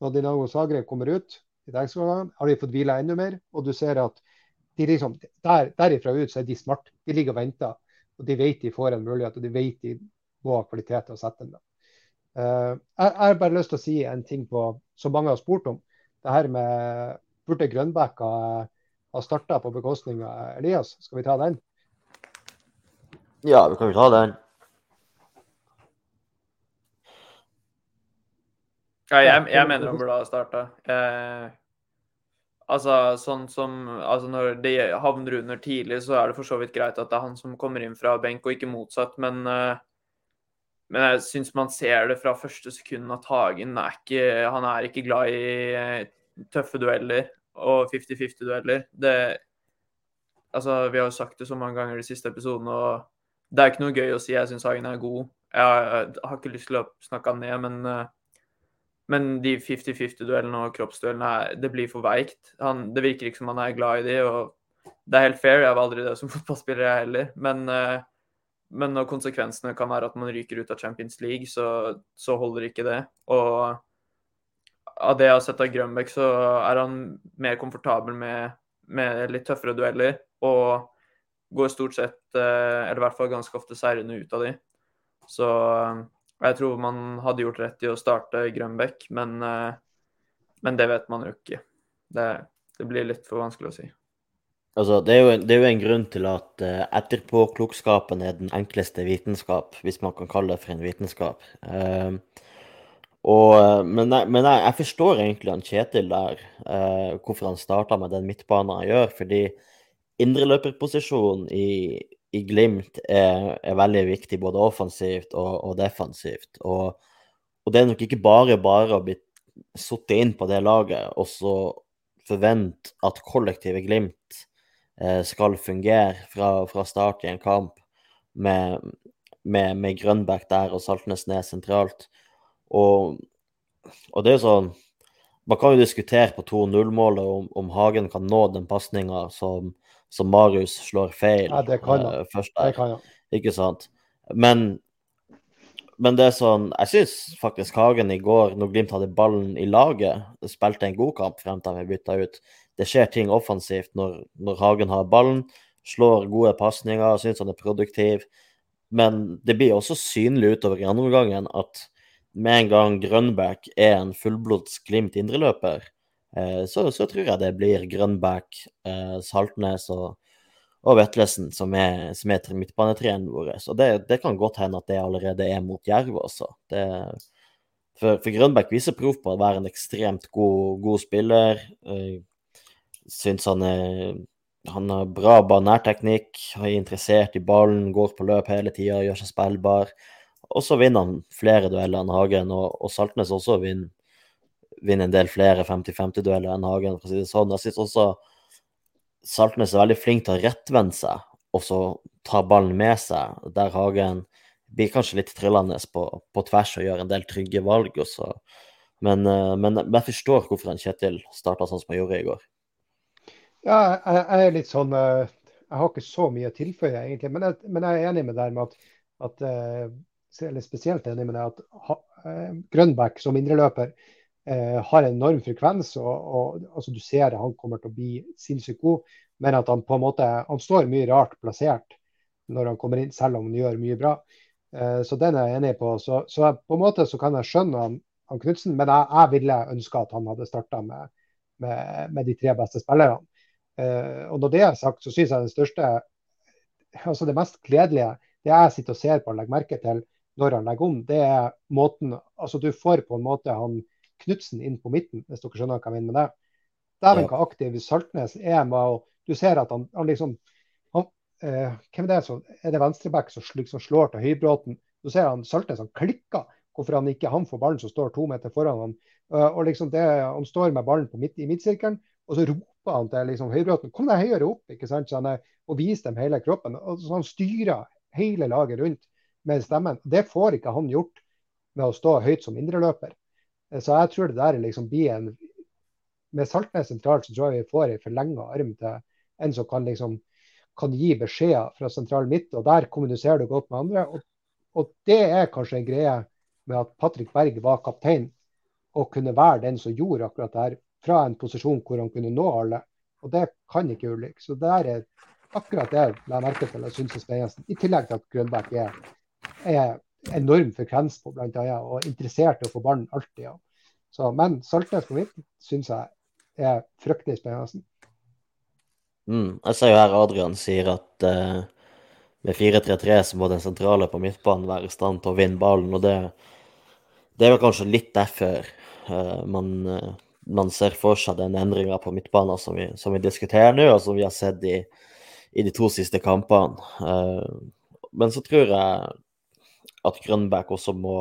Speaker 3: når Dinago Zagreb kommer ut, i ekstraomgangen, har de fått hvile enda mer. Og du ser at de liksom, der, derifra ut så er de smart. De ligger og venter. Og de vet de får en mulighet, og de vet de må ha kvalitet til å sette den. Uh, jeg har bare lyst til å si en ting på, som mange har spurt om. Det her med Burde Grønbæk ha, starta på bekostning av Elias? Skal vi ta den?
Speaker 1: Ja, vi kan jo ta den.
Speaker 2: Ja, jeg, jeg mener han burde ha starta. Eh, Altså, sånn som Altså, når de havner under tidlig, så er det for så vidt greit at det er han som kommer inn fra benk, og ikke motsatt, men uh, men jeg syns man ser det fra første sekund at Hagen er ikke, han er ikke glad i eh, tøffe dueller og 50-50-dueller. Det Altså, vi har jo sagt det så mange ganger de siste episodene, og det er ikke noe gøy å si jeg syns Hagen er god. Jeg, har ikke lyst til å snakke han ned, men, eh, men de 50-50-duellene og kroppsduellene, det blir for veikt. Han, det virker ikke som han er glad i de, og det er helt fair. Jeg var aldri det som fotballspiller, jeg heller. Men uh, men når konsekvensene kan være at man ryker ut av Champions League, så, så holder ikke det. Og av det jeg har sett av Grønbæk, så er han mer komfortabel med, med, litt tøffere dueller. Og går stort sett, eh, eller i hvert fall ganske ofte, seirende ut av de. Så eh, jeg tror man hadde gjort rett i å starte Grønbæk, men, eh, men det vet man jo ikke. Det, det blir litt for vanskelig å si.
Speaker 1: Altså, det, er jo, det er jo en grunn til at uh, etterpåklokskapen er den enkleste vitenskap, hvis man kan kalle det for en vitenskap. Uh, og, eh, men, jeg, men jeg, jeg, forstår egentlig han Kjetil der, uh, hvorfor han starta med den midtbanen han gjør. Fordi indreløperposisjonen i, i Glimt er, er, veldig viktig, både offensivt og, og defensivt. Og, og, det er nok ikke bare bare å bli satt inn på det laget og så forvente at kollektivet Glimt skal fungere fra, fra, start i en kamp med, med, med Grønbæk der og Saltnes ned sentralt. Og, og, det er sånn Man kan jo diskutere på 2-0-målet om, om, Hagen kan nå den pasninga som, som, Marius slår feil
Speaker 3: ja, det kan han. først der. Det kan
Speaker 1: Ikke sant? Men, men det er sånn Jeg syns faktisk Hagen i går, når Glimt hadde ballen i laget, spilte en god kamp frem til han ble bytta ut det skjer ting offensivt når, når Hagen har ballen, slår gode pasninger, syns han er produktiv. Men det blir også synlig utover i andre omgangen at med en gang Grønbæk er en fullblods Glimt indreløper, eh, så, så, tror jeg det blir Grønbæk, eh, Saltnes og, og Vetlesen som er, som er midtbanetreeren vår. Og det, det, kan godt hende at det allerede er mot Jerv også. Det, for, for Grønbæk viser prov på å være en ekstremt god, god spiller. Syns han er han har bra banærteknikk, er interessert i ballen, går på løp hele tida, gjør seg spillbar. Og så vinner han flere dueller enn Hagen, og, og Saltnes også vinner, vinner en del flere 50-50-dueller enn Hagen, for å si det sånn. Jeg syns også Saltnes er veldig flink til å rettvende seg, og så ta ballen med seg, der Hagen blir kanskje litt trillende på, på tvers og gjør en del trygge valg. Også. Men, eh, men jeg forstår hvorfor Kjetil starta sånn som han gjorde i går.
Speaker 3: Ja, jeg, jeg, er litt sånn eh, Jeg har ikke så mye å tilføye, egentlig. Men jeg, men jeg er enig med deg med at, at eh, eller spesielt enig med deg at eh, Grønbæk som indreløper eh, har en enorm frekvens. og, og altså, Du ser at han kommer til å bli sinnssykt god, men at han på en måte han står mye rart plassert når han kommer inn, selv om han gjør mye bra. Eh, så den er jeg enig på. Så, så på en måte så kan jeg skjønne han, han Knutsen, men jeg, jeg ville ønske at han hadde starta med, med, med, de tre beste spillerne. Uh, og når det er sagt, så syns jeg det største, altså det mest gledelige, det jeg sitter og ser på og legger merke til når han legger om, det er måten altså Du får på en måte han Knutsen inn på midten, hvis dere skjønner hva jeg mener med det. Dæven hvor aktiv Saltnes er med å Du ser at han, han liksom han, eh, Hvem er det som Er det venstreback som liksom slår til Høybråten? Du ser han Saltnes han klikker. Hvorfor han ikke han får ballen som står to meter foran han. Uh, og liksom det, Han står med ballen på midt, i midtsirkelen, og så roper han til liksom, Høybråten kom deg høyere opp ikke sant? Så er, og vis dem hele kroppen. Og så han styrer hele laget rundt med stemmen. Det får ikke han gjort med å stå høyt som indreløper. Så jeg tror det der liksom blir en Med Saltnes sentralt så tror jeg vi får en forlenga arm til en som kan liksom kan gi beskjeder fra sentral midt, og der kommuniserer du godt med andre. Og, og det er kanskje en greie med at Patrick Berg var kaptein og kunne være den som gjorde akkurat det her fra en posisjon hvor han kunne nå alle. Og det kan ikke Ulrik. Så det er akkurat det la jeg merke til og syns er spennende. I tillegg til at Grønbæk er, er enorm frekvens på blant annet, og interessert i å få ballen alltid. Ja. Så, men Saltnes på midt syns jeg er fryktelig spennende.
Speaker 1: Mm, jeg ser jo her Adrian sier at uh, med 4-3-3 så må den sentrale på midtbanen være i stand til å vinne ballen. og det, det er vel kanskje litt derfor uh, man uh, man ser for seg den endringa på midtbanen som som vi, diskuterer nå, og som vi har sett i, i de to siste kampene. Uh, men så tror jeg at Grønbæk også må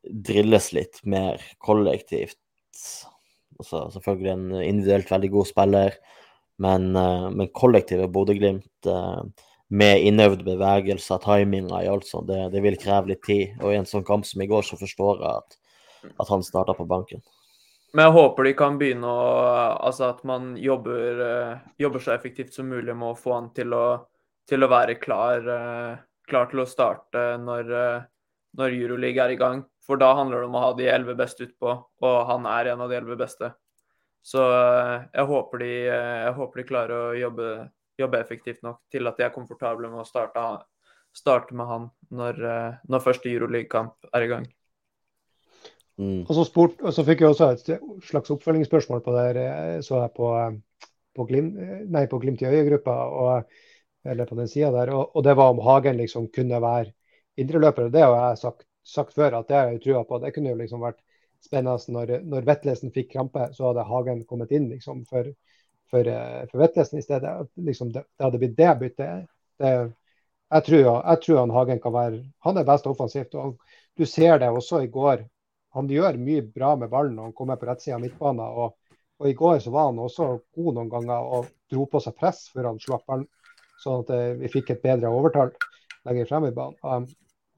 Speaker 1: drilles litt mer kollektivt. Altså, selvfølgelig en individuelt veldig god spiller, men, uh, men kollektivet Bodø-Glimt uh, med innøvde bevegelser, timinga i alt sånt, det, det, vil kreve litt tid. Og i en sånn kamp som i går, så forstår jeg at, at han starta på banken.
Speaker 2: Men jeg håper de kan begynne å Altså at man jobber, uh, jobber så effektivt som mulig med å få han til å, til å være klar, uh, klar, til å starte når, uh, når Euroleague er i gang. For da handler det om å ha de elleve beste utpå, og han er en av de elleve beste. Så jeg håper, de, jeg håper de klarer å jobbe, jobbe, effektivt nok til at de er komfortable med å starte, starte med han når, når første Euroleague-kamp er i gang.
Speaker 3: Mm. Og, så spurt, og, så fikk jeg også et slags oppfølgingsspørsmål på det så jeg på, på, Glim, nei, på Glimt i øyet-gruppa, eller på den sida der. Og, og, det var om Hagen liksom kunne være indreløper. Det har jeg sagt, sagt før at det har jeg trua på. Det kunne jo liksom vært spennende når, når Vetlesen fikk krampe, så hadde Hagen kommet inn liksom for, for, for Vetlesen i stedet. Liksom det, det, hadde blitt det byttet. Det, jeg tror, jeg tror han Hagen kan være Han er best offensivt. og Du ser det også i går han gjør mye bra med ballen når han kommer på rettsida av midtbanen. Og, og, I går så var han også god noen ganger og dro på seg press før han slapp ballen. Sånn at eh, vi fikk et bedre overtall lenger frem i banen. Um,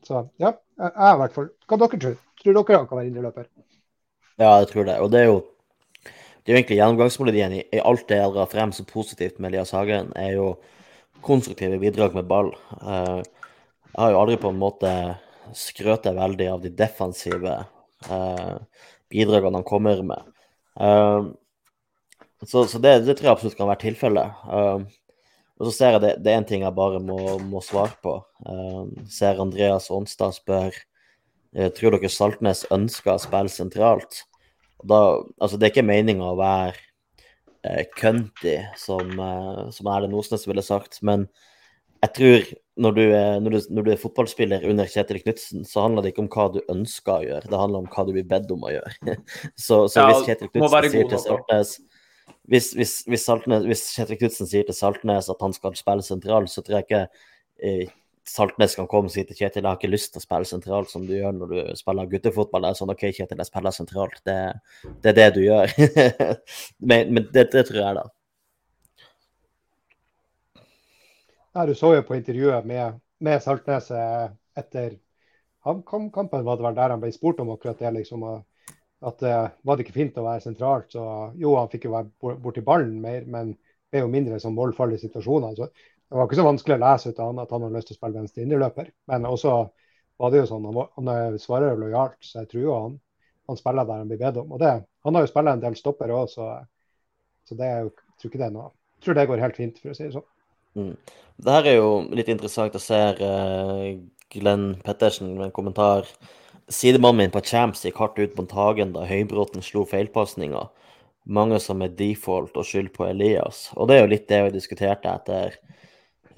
Speaker 3: så ja, jeg, i hvert fall. Hva dere tror Tror dere han kan være indreløper?
Speaker 1: Ja, jeg tror det. Og det er jo det er jo egentlig gjennomgangsmelodien i, i alt det jeg drar frem som positivt med Elias Hagen, er jo konstruktive bidrag med ball. Uh, jeg har jo aldri på en måte skrøt veldig av de defensive eh, bidragene han kommer med. Uh, så, så det, det, tror jeg absolutt kan være tilfellet. Uh, og så ser jeg det, det er én ting jeg bare må, må svare på. Ser Andreas Aanstad spør tror dere Saltnes ønsker å spille sentralt. Da, altså det er ikke meninga å være eh, cunty, som, eh, som Erlend Osnes ville sagt, men jeg tror når du, er, når, du, når du, er, fotballspiller under Kjetil Knutsen, så handler det ikke om hva du ønsker å gjøre, det handler om hva du blir bedt om å gjøre. så, så hvis Kjetil Knutsen sier til Saltnes hvis, hvis, hvis, Saltnes, hvis Kjetil Knutsen sier til Saltnes at han skal spille sentral, så tror jeg ikke eh, Saltnes kan komme og si til Kjetil jeg har ikke lyst til å spille sentralt som du gjør når du spiller guttefotball. Det er sånn OK, Kjetil, jeg spiller sentralt. Det, det er det du gjør. men, men det, det tror jeg, da.
Speaker 3: Ja, du så jo på intervjuet med, med Saltnes etter HamKam-kampen, var det vel der han ble spurt om akkurat det. liksom, at uh, Var det ikke fint å være sentralt? Så jo, han fikk jo være borti ballen mer, men ble jo mindre som i situasjoner. Så det var ikke så vanskelig å lese ut av han at han har lyst til å spille venstre indreløper. Men også var det jo sånn, han, han svarer jo lojalt, så jeg tror jo han, han spiller der han blir bedt om. Og det, Han har jo spilt en del stopper òg, så, så det er jo, jeg tror ikke det er noe. Jeg tror det går helt fint, for å si det sånn.
Speaker 1: Mm. Det her er jo litt interessant å se uh, Glenn Pettersen med en kommentar. Sidemannen min på Champs gikk hardt ut mot Hagen da Høybråten slo feilpasninga. Mange som er default og skyld på Elias. Og det er jo litt det vi diskuterte etter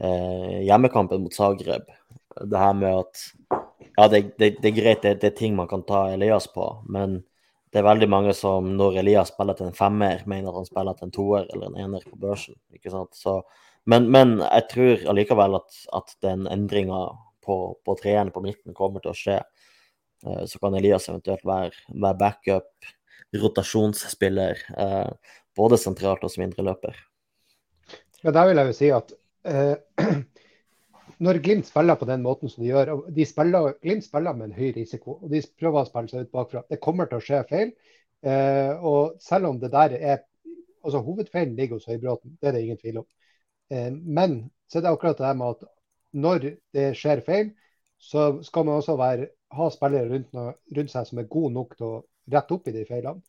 Speaker 1: uh, hjemmekampen mot Zagreb. Det her med at ja, det, det, det er greit, det, det, er ting man kan ta Elias på, men det er veldig mange som når Elias spiller til en femmer, mener at han spiller til en toer eller en ener på børsen. ikke sant? Så men, men jeg tror allikevel at, at den endringa på, på treeren på midten kommer til å skje. Eh, så kan Elias eventuelt være, være backup, rotasjonsspiller, eh, både sentralt og som indreløper.
Speaker 3: Ja, der vil jeg jo si at eh, når Glimt spiller på den måten som de gjør de spiller, Glimt spiller med en høy risiko, og de prøver å spille seg ut bakfra. Det kommer til å skje feil. Eh, og selv om det der er altså Hovedfeilen ligger hos Høybråten, det er det ingen tvil om. Eh, men så er det akkurat det med at når det skjer feil, så skal man også være, ha spillere rundt, rundt, seg som er gode nok til å rette opp i de feilene.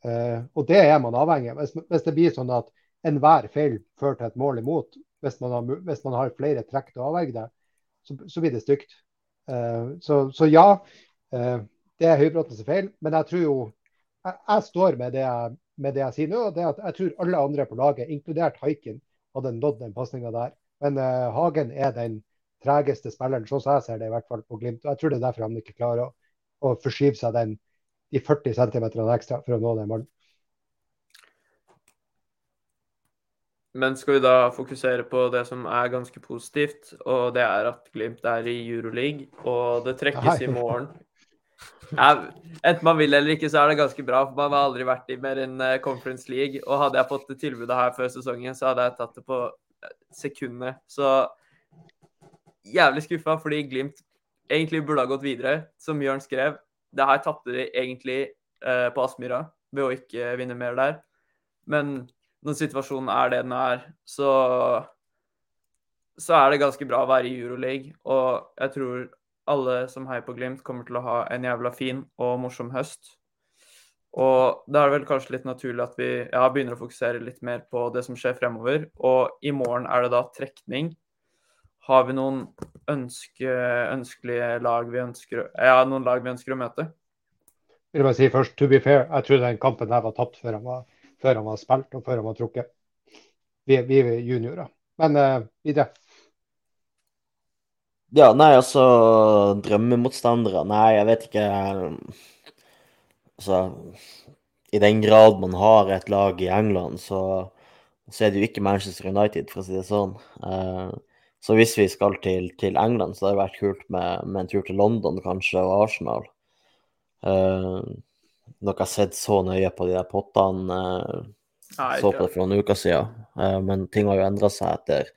Speaker 3: Uh, og det er man avhengig av. Hvis, hvis, det blir sånn at enhver feil fører til et mål imot, hvis man har, hvis man har flere trekk til å avverge det, så, så, blir det stygt. Uh, så, så, ja, det er Høybråtens feil. Men jeg tror jo jeg, jeg står med det jeg, med det jeg sier nå. og det at Jeg tror alle andre på laget, inkludert Haikin, hadde han nådd den pasninga der. Men uh, Hagen er den tregeste spilleren, sånn som jeg ser det, i hvert fall på Glimt. Og jeg tror det er derfor han ikke klarer å, å forskyve seg den, de 40 cm ekstra for å nå den ballen.
Speaker 2: Men skal vi da fokusere på det som er ganske positivt, og det er at Glimt er i Euroleague. Og det trekkes i morgen ja, enten man vil eller ikke, så er det ganske bra. for Man har aldri vært i mer enn eh, Conference League. Og hadde jeg fått det tilbudet her før sesongen, så hadde jeg tatt det på eh, sekundet. Så jævlig skuffa fordi Glimt egentlig burde ha gått videre, som Jørn skrev. Det her tapte de egentlig eh, på Aspmyra ved å ikke vinne mer der. Men når situasjonen er det den er, så så er det ganske bra å være i Euroleague. Og jeg tror alle som heier på Glimt, kommer til å ha en jævla fin og morsom høst. Og da er det vel kanskje litt naturlig at vi ja, begynner å fokusere litt mer på det som skjer fremover. Og i morgen er det da trekning. Har vi noen ønske, ønskelige lag vi ønsker Ja, noen lag vi ønsker å møte?
Speaker 3: Vil jeg bare si først, to be fair, jeg tror den kampen der var tapt før han var, før han var spilt og før han var trukket. Vi, vi er juniorer. Men uh, videre.
Speaker 1: Ja, nei, altså Drømmemotstandere? Nei, jeg vet ikke. Altså I den grad man har et lag i England, så, så er det jo ikke Manchester United, for å si det sånn. Uh, så hvis vi skal til, til England, så hadde det vært kult med, med en tur til London kanskje, og Arsenal. Uh, jeg har sett så nøye på de der pottene. Uh,
Speaker 2: Nei,
Speaker 1: så på det for noen uker siden. uh, men ting har jo endra seg etter,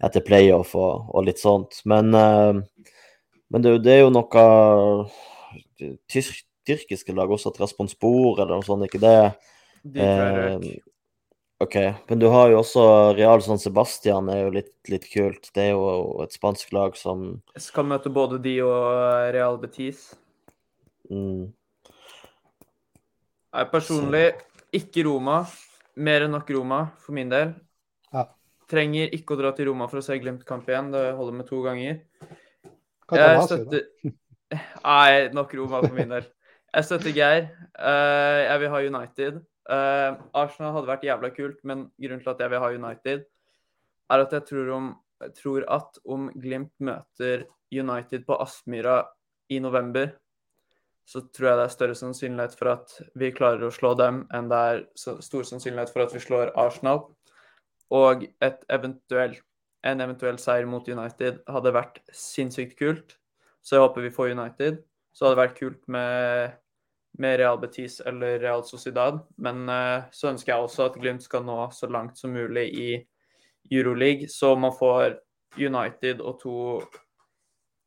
Speaker 1: etter playoff og, og litt sånt. Men, eh, men det, det er jo noe tysk, tyrkiske lag også, Trasponspor eller noe sånt, ikke det?
Speaker 2: De jeg
Speaker 1: Eh. OK. Men du har jo også Real San Sebastian, er jo litt, litt kult. Det er jo et spansk lag som
Speaker 2: Skal møte både de og Real Betis.
Speaker 1: mm,
Speaker 2: Nei, personlig ikke Roma. Mer enn nok Roma for min del. Trenger ikke å dra til Roma for å se Glimt-kamp igjen. Det holder med to ganger.
Speaker 3: Hva
Speaker 2: Jeg støtter Nei, nok Roma for min del. Jeg støtter Geir. Eh, jeg vil ha United. Eh, Arsenal hadde vært jævla kult, men grunnen til at jeg vil ha United, er at jeg tror, om, tror at om Glimt møter United på Aspmyra i november, så tror jeg det er større sannsynlighet for at vi klarer å slå dem, enn det er så stor sannsynlighet for at vi slår Arsenal. Og et eventuelt, en eventuell seier mot United hadde vært sinnssykt kult. Så jeg håper vi får United. Så hadde det vært kult med, med Real Betis eller Real Sociedad. Men uh, så ønsker jeg også at Glimt skal nå så langt som mulig i Euroleague, så man får United og to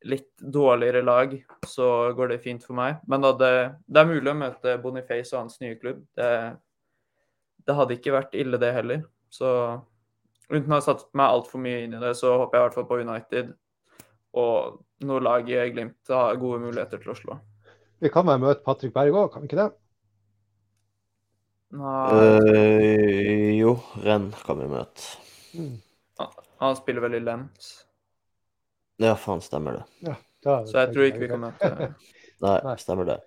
Speaker 2: litt dårligere lag, så går det fint for meg. Men det, det er mulig å møte Boniface og hans nye klubb. Det, det hadde ikke vært ille, det heller. Så uten å ha satt meg altfor mye inn i det, så håper jeg i hvert fall på United. Og noe lag i Glimt har gode muligheter til å slå.
Speaker 3: Vi kan vel møte Patrick Berg òg, kan vi ikke det?
Speaker 2: Nei,
Speaker 1: øh, Jo, Renn kan vi møte.
Speaker 3: Mm.
Speaker 2: han spiller vel i Lens,
Speaker 1: Ja, faen, stemmer det.
Speaker 3: Da,
Speaker 2: så jeg tror ikke vi kan møte
Speaker 1: Nei,
Speaker 3: Nei.
Speaker 1: stemmer det.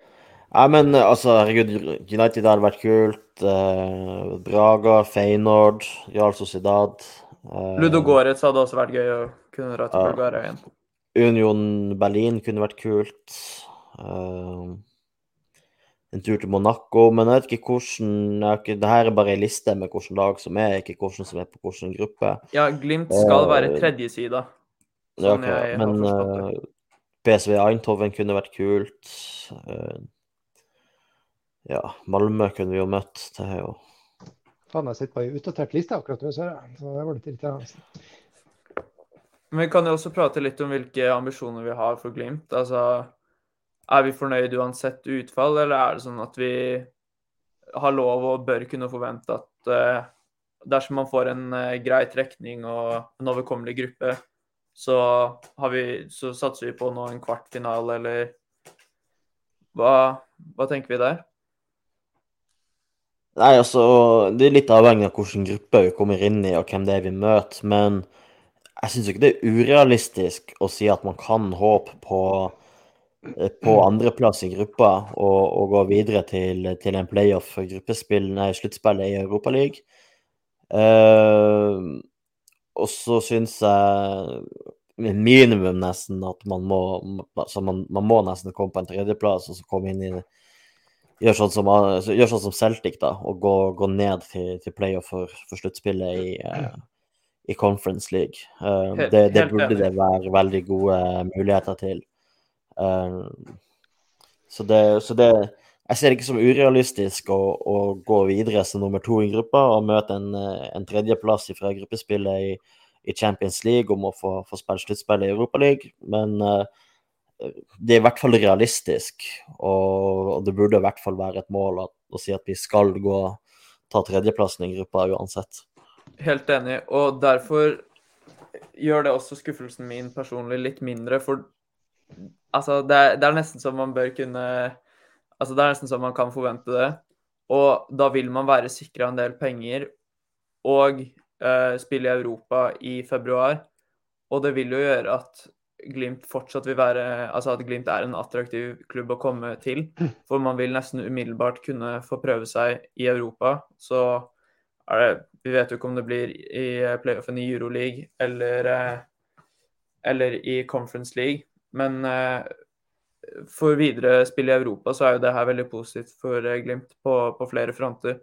Speaker 1: Nei, men eh, altså, herregud, United hadde vært kult. Eh, Braga, Feyenoord, Jarl Sociedad. eh,
Speaker 2: Ludo Goretz hadde også vært gøy å kunne dra til Bulgaria igjen.
Speaker 1: Union Berlin kunne vært kult. Eh, en tur til Monaco, men jeg vet ikke hvordan ikke, Det her er bare ei liste med hvilke lag som er, ikke hvordan som er på hvilken gruppe.
Speaker 2: Ja, Glimt skal
Speaker 1: Eh,
Speaker 2: være tredjesida.
Speaker 1: Ja,
Speaker 2: Sånn
Speaker 1: ok,
Speaker 2: jeg har
Speaker 1: Men eh, PSV Eindhoven kunne vært kult. Eh, ja, Malmö kunne vi jo møtt. Det er jo
Speaker 3: Faen, jeg sitter på ei utdatert liste akkurat nå, ser jeg. Så det var litt irriterende.
Speaker 2: Men vi kan jo også prate litt om hvilke ambisjoner vi har for Glimt. Altså, er vi fornøyd uansett utfall, eller er det sånn at vi har lov og bør kunne forvente at uh, dersom man får en uh, grei trekning og en overkommelig gruppe, så, har vi, så satser vi på nå en kvartfinale, eller hva, hva tenker vi der?
Speaker 1: Nei, altså, det er litt avhengig av hvilken gruppe vi kommer inn i, og hvem det er vi møter. Men jeg syns ikke det er urealistisk å si at man kan håpe på, eh, på andreplass i gruppa og, og gå videre til, til en playoff for sluttspillet i Europaligaen. Uh, og så syns jeg minimum nesten at man må, altså man, man må nesten komme på en tredjeplass og så komme inn i gjør sånn som, gjør sånn som Celtic, da, og gå, gå ned til, til playoff for, for sluttspillet i, uh, i Conference League. Uh, helt, det, det burde enig. det være veldig gode muligheter til. Uh, så, det, så det Jeg ser det ikke som urealistisk å, å, gå videre som nummer to i gruppa og møte en, en tredjeplass fra gruppespillet i, i, Champions League om å få, få spille sluttspillet i Europaligaen, men det er i hvert fall realistisk, og, det burde i hvert fall være et mål at, å si at vi skal gå ta tredjeplassen i gruppa uansett.
Speaker 2: Helt enig, og derfor gjør det også skuffelsen min personlig litt mindre, for altså, det er, det er nesten som man bør kunne Altså, det er nesten som man kan forvente det, og da vil man være sikra en del penger og uh, spille i Europa i februar, og det vil jo gjøre at Glimt fortsatt vil være Altså at Glimt er en attraktiv klubb å komme til. For man vil nesten umiddelbart kunne få prøve seg i Europa. Så er det Vi vet jo ikke om det blir i playoffen i Euroleague eller, eh, eller i Conference League. Men eh, for videre spill i Europa så er jo det her veldig positivt for eh, Glimt på, på flere fronter.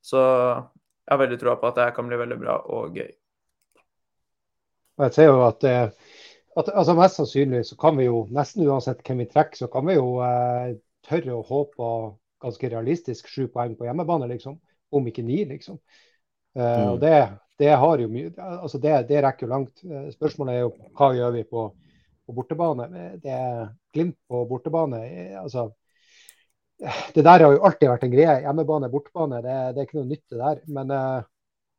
Speaker 2: Så jeg har veldig troa på at det her kan bli veldig bra og gøy.
Speaker 3: Jeg ser jo at det at, altså Mest sannsynlig så kan vi jo, nesten uansett hvem vi trekker, så kan vi jo eh, tørre å håpe ganske realistisk sju poeng på hjemmebane, liksom. Om ikke ni, liksom. Eh, mm. og det, det, har jo mye, altså det, det, rekker jo langt. Eh, spørsmålet er jo hva gjør vi på, på bortebane. Det er Glimt på bortebane. Eh, altså det der har jo alltid vært en greie. Hjemmebane, bortebane, det, det er ikke noe nytt det der. Men uh,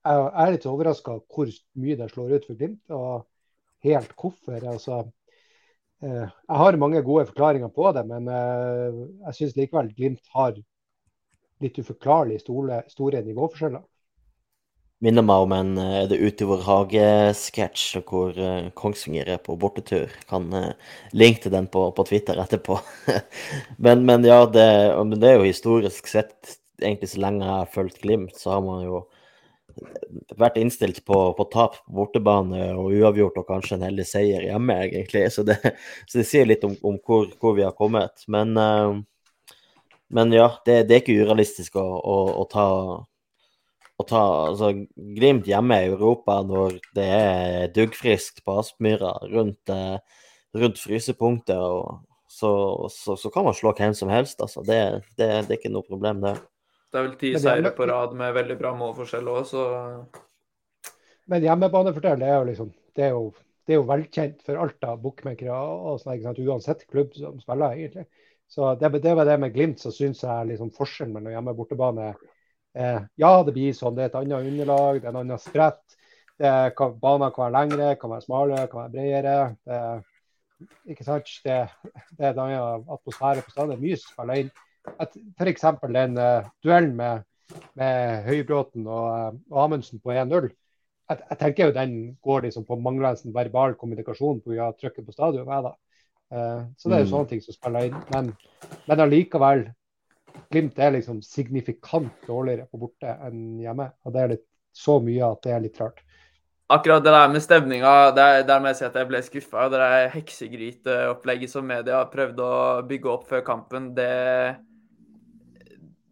Speaker 3: jeg er litt overraska hvor mye det slår ut for Glimt. og helt hvorfor. Altså, eh, jeg har mange gode forklaringer på det, men eh, jeg syns likevel Glimt har litt uforklarlig store, store nivåforskjeller.
Speaker 1: Minner meg om en eh, Er det ute i vår hage-sketsj hvor Kongsvinger er på bortetur. Kan linke til den på, på Twitter etterpå. men, men, ja, det, det, er jo historisk sett, egentlig så lenge jeg har fulgt Glimt, så har man jo vært innstilt på, på tap på bortebane og uavgjort og kanskje en heldig seier hjemme, egentlig. Så det, så det sier litt om, om hvor, hvor, vi har kommet. Men, uh, men ja, det, det, er ikke urealistisk å, å, å ta, å ta altså, Glimt hjemme i Europa når det er duggfriskt på Aspmyra rundt, uh, rundt frysepunktet. Og, så, så, så, kan man slå hvem som helst. Altså. Det, det, det er ikke noe problem, det.
Speaker 2: Det er vel ti seire på rad med veldig bra målforskjell òg, så
Speaker 3: Men hjemmebanefortell er jo liksom det er jo, det er jo velkjent for Alta bookmakere og sånn, uansett klubb som spiller, egentlig. Så det, det var det med Glimt, som syns jeg liksom forskjellen mellom hjemme- og bortebane eh, Ja, det blir sånn. Det er et annet underlag, det er en annen sprett. Kan, banen kan være lengre, kan være smalere, kan være bredere. Det, ikke sant? Det, det er en annen atmosfære på stadion. Mye spiller inn f.eks. den uh, duellen med, med Høybråten og, uh, og Amundsen på 1-0. Jeg, jeg, tenker jo den går liksom på manglende verbal kommunikasjon pga. trykket på stadion. Ja, uh, så det er jo mm. sånne ting som spiller inn. Men, men allikevel, Glimt er liksom signifikant dårligere på borte enn hjemme. Og det er litt så mye at det er litt rart.
Speaker 2: Akkurat det der med stemninga, der, der må jeg si at jeg ble skuffa. Det der heksegryteopplegget som media prøvde å bygge opp før kampen, det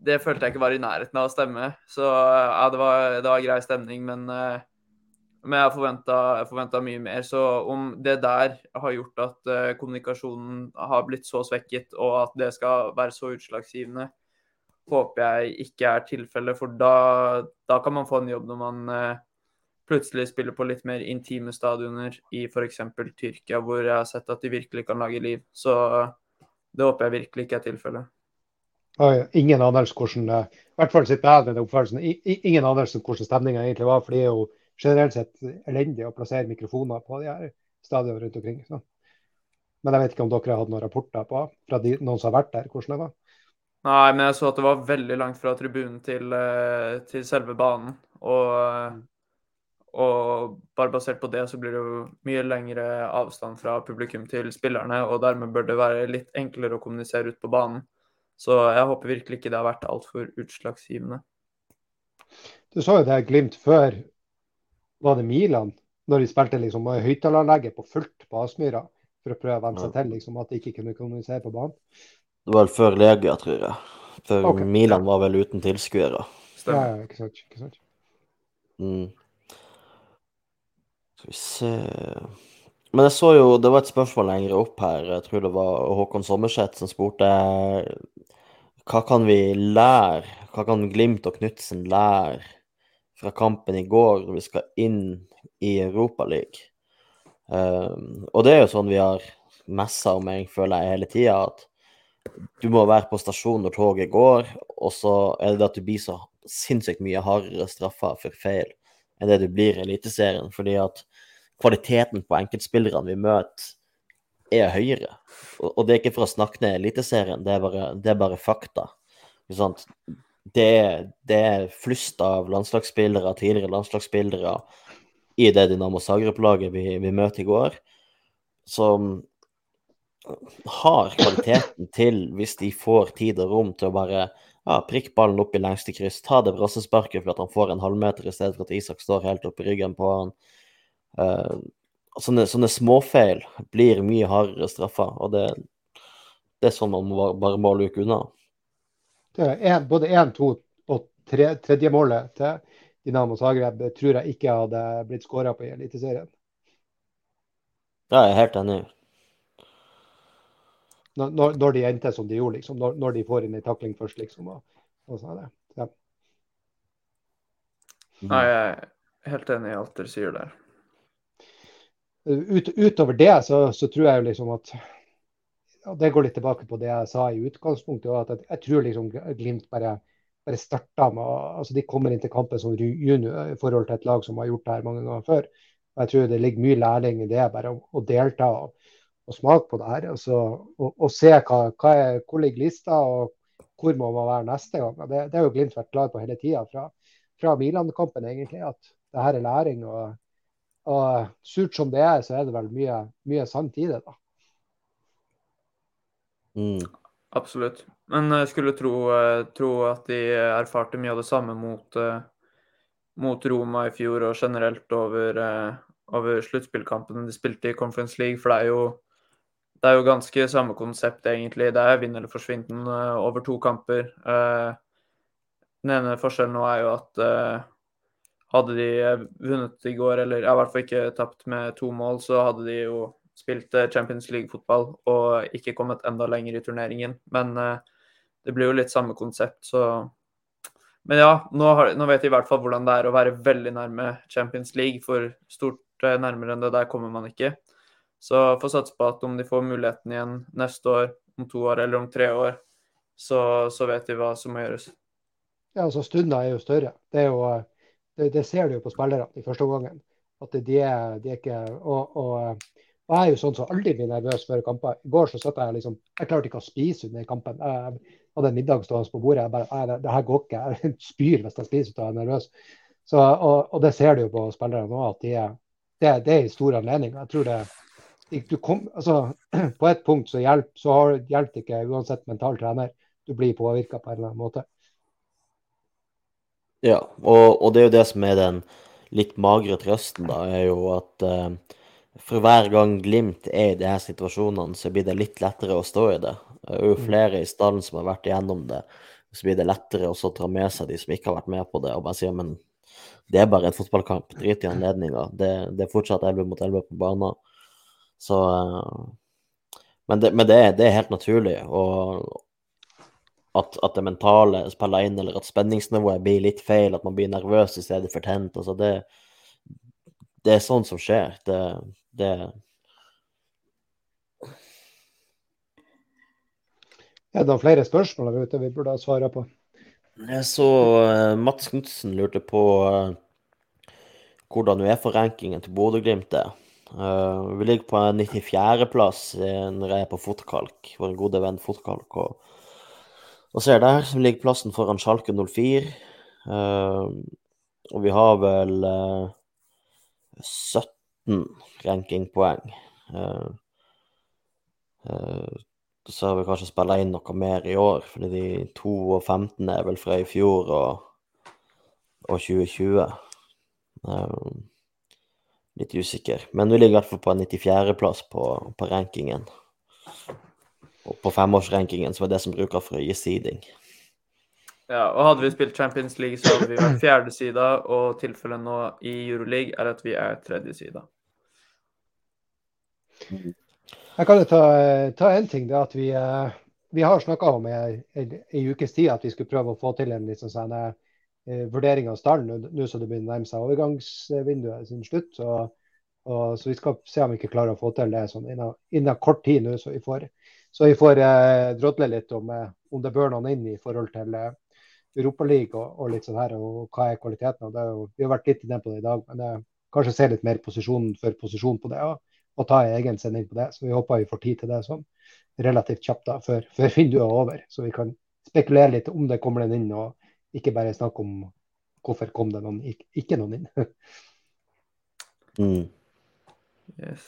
Speaker 2: det følte jeg ikke var i nærheten av å stemme. Så ja, det var, det var grei stemning, men, eh, men jeg forventa mye mer. Så om det der har gjort at uh, kommunikasjonen har blitt så svekket, og at det skal være så utslagsgivende, håper jeg ikke er tilfellet. For da, da, kan man få en jobb når man uh, plutselig spiller på litt mer intime stadioner i f.eks. Tyrkia, hvor jeg har sett at de virkelig kan lage liv. Så det håper jeg virkelig ikke er tilfellet
Speaker 3: ingen anelse hvordan eh, i hvert fall sitter jeg med den oppfølelsen, ingen anelse hvordan stemninga egentlig var. For det er jo generelt sett elendig å plassere mikrofoner på de her stadionene rundt omkring. Så. Men jeg vet ikke om dere har hatt noen rapporter på fra de, noen som har vært der, hvordan det var?
Speaker 2: Nei, men jeg så at det var veldig langt fra tribunen til, eh, til selve banen. Og, og, bare basert på det så blir det jo mye lengre avstand fra publikum til spillerne. Og dermed bør det være litt enklere å kommunisere ut på banen. Så jeg håper virkelig ikke det har vært altfor utslagsgivende.
Speaker 3: Du så jo det Glimt før, var det Milan? Når de spilte liksom høyttaleranlegget på fullt på Aspmyra for å prøve å venne seg til liksom, at de ikke kunne kommunisere på banen?
Speaker 1: Det var vel før Legia, tror jeg. For
Speaker 3: okay.
Speaker 1: Milan var vel uten tilskuere.
Speaker 3: Ja, ja, ikke sant. Ikke sant.
Speaker 1: Mm. Skal vi se Men jeg så jo, det var et spørsmål lenger opp her, jeg tror det var Håkon Sommerseth som spurte hva kan vi lære, hva kan Glimt og Knutsen lære fra kampen i går når vi skal inn i Europaligaen? Um, og det er jo sånn vi har messa om, jeg føler jeg, hele tida, at du må være på stasjonen når toget går, og så er det at du blir så sinnssykt mye hardere straffa for feil enn det du blir i Eliteserien, fordi at kvaliteten på enkeltspillerne vi møter, er høyere. Og, og det er ikke for å snakke ned Eliteserien, det er bare, det er bare fakta. Det, det er flust av landslagsspillere, tidligere landslagsspillere, i det Dynamo Zagreb-laget vi, vi møter i går, som har kvaliteten til, hvis de får tid og rom til å bare ja, prikk ballen opp i lengste kryss, ta det brassesparket for at han får en halvmeter i stedet for at Isak står helt oppe i ryggen på han. Eh, sånne, sånne småfeil blir mye hardere straffa, og det, det er sånn man må bare- må luke unna.
Speaker 3: Det er en, både én, to og tre, tredje målet til Dinamo Zagreb tror jeg ikke hadde blitt skåra på i Eliteserien.
Speaker 1: Ja, jeg er helt enig.
Speaker 3: Når, når når de endte som de gjorde, liksom. Når, når de får inn en takling først, liksom. Og, og sånn er det. Ja.
Speaker 2: Nei, jeg er helt enig i alt dere sier der.
Speaker 3: Ut, utover det så, så tror jeg jo liksom at og Det går litt tilbake på det jeg sa i utgangspunktet. at jeg, jeg tror liksom Glimt bare, bare starta med altså De kommer inn til kampen som junior i forhold til et lag som har gjort det her mange ganger før. Og Jeg tror det ligger mye læring i det, bare å, å delta og, og smake på det her. Og, og, og se hva, hva er, hvor ligger lista, og hvor må man være neste gang. Det, det har jo Glimt vært klar på hele tida, fra, fra Milan-kampen egentlig, at det her er læring. og og surt som det er, så er det vel mye, mye sant i det. da.
Speaker 1: Mm.
Speaker 2: Absolutt. Men jeg skulle tro, eh, tro at de erfarte mye av det samme mot, eh, mot Roma i fjor og generelt over, eh, over sluttspillkampene de spilte i Conference League. For det er jo, det er jo ganske samme konsept, egentlig. Det er vinn eller forsvinn eh, over to kamper. Eh, Den ene forskjellen nå er jo at eh, hadde de eh, vunnet i går, eller i hvert fall ikke tapt med to mål, så hadde de jo spilt eh, Champions League-fotball og ikke kommet enda lenger i turneringen. Men eh, det blir jo litt samme konsept, så Men ja, nå, har, nå vet de i hvert fall hvordan det er å være veldig nærme Champions League, for stort nærmere enn det der kommer man ikke. Så får satse på at om de får muligheten igjen neste år, om to år eller om tre år, så, så vet de hva som må gjøres.
Speaker 3: Ja, altså Stunda er jo større. Det, er jo, det, ser du jo på spillerne i første omgangen. At de er, ikke og, og, og jeg er jo sånn som aldri blir nervøs før kamper. I går så satt jeg liksom Jeg klarte ikke å spise under kampen. Jeg hadde en middag stående på bordet. Jeg bare, det, det her går ikke. Jeg spyr hvis jeg spiser jeg er nervøs. Så, og, og det ser du jo på spillerne nå, at de det, det er i stor anledning. Jeg tror det kom, altså, På et punkt så hjelper så hjelper det ikke uansett mental trener. Du blir påvirka på en eller annen måte.
Speaker 1: Ja, og, og det er jo det som er den litt magre trøsten, da, er jo at eh, for hver gang Glimt er i de her situasjonene, så blir det litt lettere å stå i det. Det er jo flere i stallen som har vært igjennom det, så blir det lettere å ta med seg de som ikke har vært med på det, og bare si men det er bare en fotballkamp, drit i anledninga. Det, det er fortsatt 11 mot 11 på banen. Så eh, Men, det, men det, det er helt naturlig. Og at, at det mentale spiller inn, eller at spenningsnivået blir litt feil, at man blir nervøs i stedet for tent. Altså det, det er sånn som skjer. Det, det
Speaker 3: Er det noen flere spørsmål der ute vi burde ha svara på?
Speaker 1: Jeg så uh, Mats Knutsen lurte på uh, hvordan Uefa-rankingen til Bodø-Glimt er. Uh, vi ligger på 94.-plass når jeg er på fotkalk, vår gode venn Fotkalk. Og, og ser der, ligger plassen foran Schalke 04. Uh, og vi har vel uh, 17 rankingpoeng. Uh, eh, så har vi kanskje spilla inn noe mer i år, fordi de 2 og 15 er vel fra i fjor og, og 2020. Um, litt usikker. Men vi ligger i hvert fall på 94.-plass på, på rankingen. Og på femårsrankingen, så er det som bruker for å gi seeding.
Speaker 2: Ja, og hadde vi spilt Champions League, så hadde vi vært fjerde sida, og tilfellet nå i Euroleague er at vi er tredje sida.
Speaker 3: Jeg kan jo ta, ta en ting. det at Vi, eh, vi har snakka om i en ukes tid at vi skulle prøve å få til en liksom sånn eh, vurdering av stallen nå som det begynner å nærme seg overgangsvinduet sin slutt. Og, og, så vi skal se om vi ikke klarer å få til det sånn innen, innen kort tid nå, så vi får, så vi får eh, drodle litt om, eh, om det bør noen inn i forhold til eh, Europaligaen og, og litt sånn her, og hva er kvaliteten. Og det er jo, vi har vært litt inne på det i dag, men eh, kanskje se litt mer posisjon for posisjon på det. Og, og ta en egen sending på det. Så vi håper vi får tid til det sånn relativt kjapt da, før, før vinduet er over. Så vi kan spekulere litt om det kommer den inn, og ikke bare snakke om hvorfor kom det noen, ikke, ikke noen inn.
Speaker 1: mm.
Speaker 2: yes.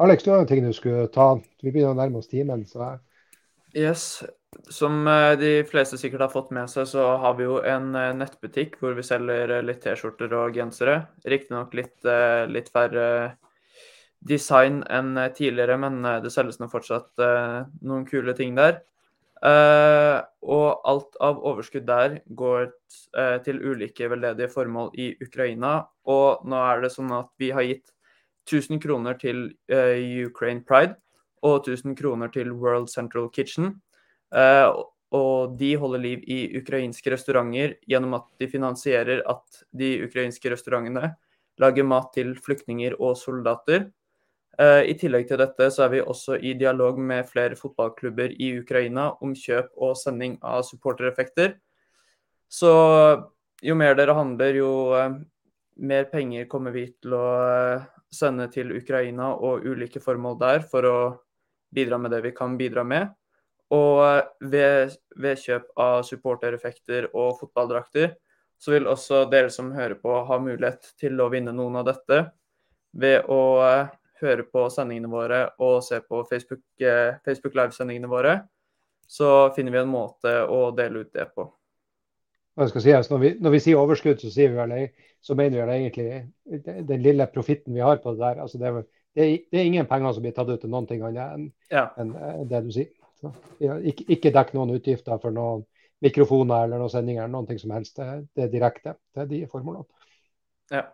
Speaker 3: Alex, du har en ting du skulle ta. Vi begynner å nærme oss timen. så...
Speaker 2: Yes. Som eh, de fleste sikkert har fått med seg, så har vi jo en eh, nettbutikk hvor vi selger eh, litt T-skjorter og gensere. Riktignok litt, litt færre design enn tidligere, men det selges nå fortsatt noen kule ting der. Og alt av overskudd der går til ulike veldedige formål i Ukraina. Og nå er det sånn at vi har gitt 1000 kroner til Ukraine Pride og 1000 kroner til World Central Kitchen. Eh, og de holder liv i ukrainske restauranter gjennom at de finansierer at de ukrainske restaurantene lager mat til flyktninger og soldater. Eh, I tillegg til dette så er vi også i dialog med flere fotballklubber i Ukraina om kjøp og sending av supportereffekter. Så jo mer dere handler, jo eh, mer penger kommer vi til å sende til Ukraina og ulike formål der for å bidra med det vi kan bidra med. Og ved, ved kjøp av supportereffekter og fotballdrakter, så vil også dere som hører på, ha mulighet til å vinne noen av dette ved å eh, høre på sendingene våre og se på Facebook, eh, Facebook Live-sendingene våre. Så finner vi en måte å dele ut det på.
Speaker 3: Si, altså, når, vi, når, vi, sier overskudd, så, vi vel, så mener vi vel egentlig den lille profitten vi har på det der. Altså det, er, det, er, det, er, ingen penger som blir tatt ut til noen ting annet enn
Speaker 2: ja.
Speaker 3: en, eh, det du sier. Så, ja, ikke, ikke dekk noen utgifter for noen mikrofoner eller noen sendinger. eller noen ting som helst. Det, det er direkte til de formålene.
Speaker 2: Ja.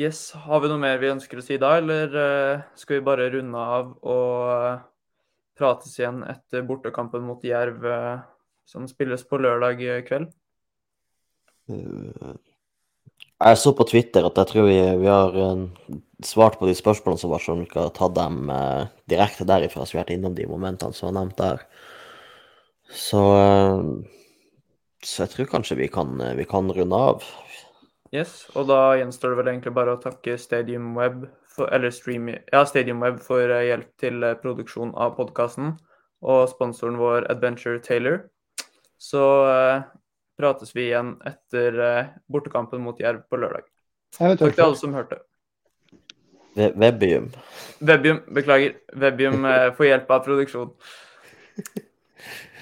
Speaker 2: Yes, Har vi noe mer vi ønsker å si da, eller uh, skal vi bare runde av og uh, prates igjen etter bortekampen mot Jerv, som spilles på lørdag kveld?
Speaker 1: Jeg så på Twitter at jeg tror vi, vi har svart på de spørsmålene som var, så vi ikke har tatt dem eh, direkte derifra, så vi har vært innom de momentene som var nevnt der. Så, eh, så jeg tror kanskje vi kan, eh, vi kan, runde av.
Speaker 2: Yes, og da gjenstår det vel egentlig bare å takke Stadium Web for, eller Stream, ja, Stadium Web for eh, hjelp til eh, produksjon av podkasten, og sponsoren vår Adventure Taylor. Så eh, prates vi igjen etter bortekampen mot Jerv på lørdag. Takk til alle som hørte.
Speaker 1: Webium.
Speaker 2: Webium, beklager. Webium eh, får hjelp av produksjon.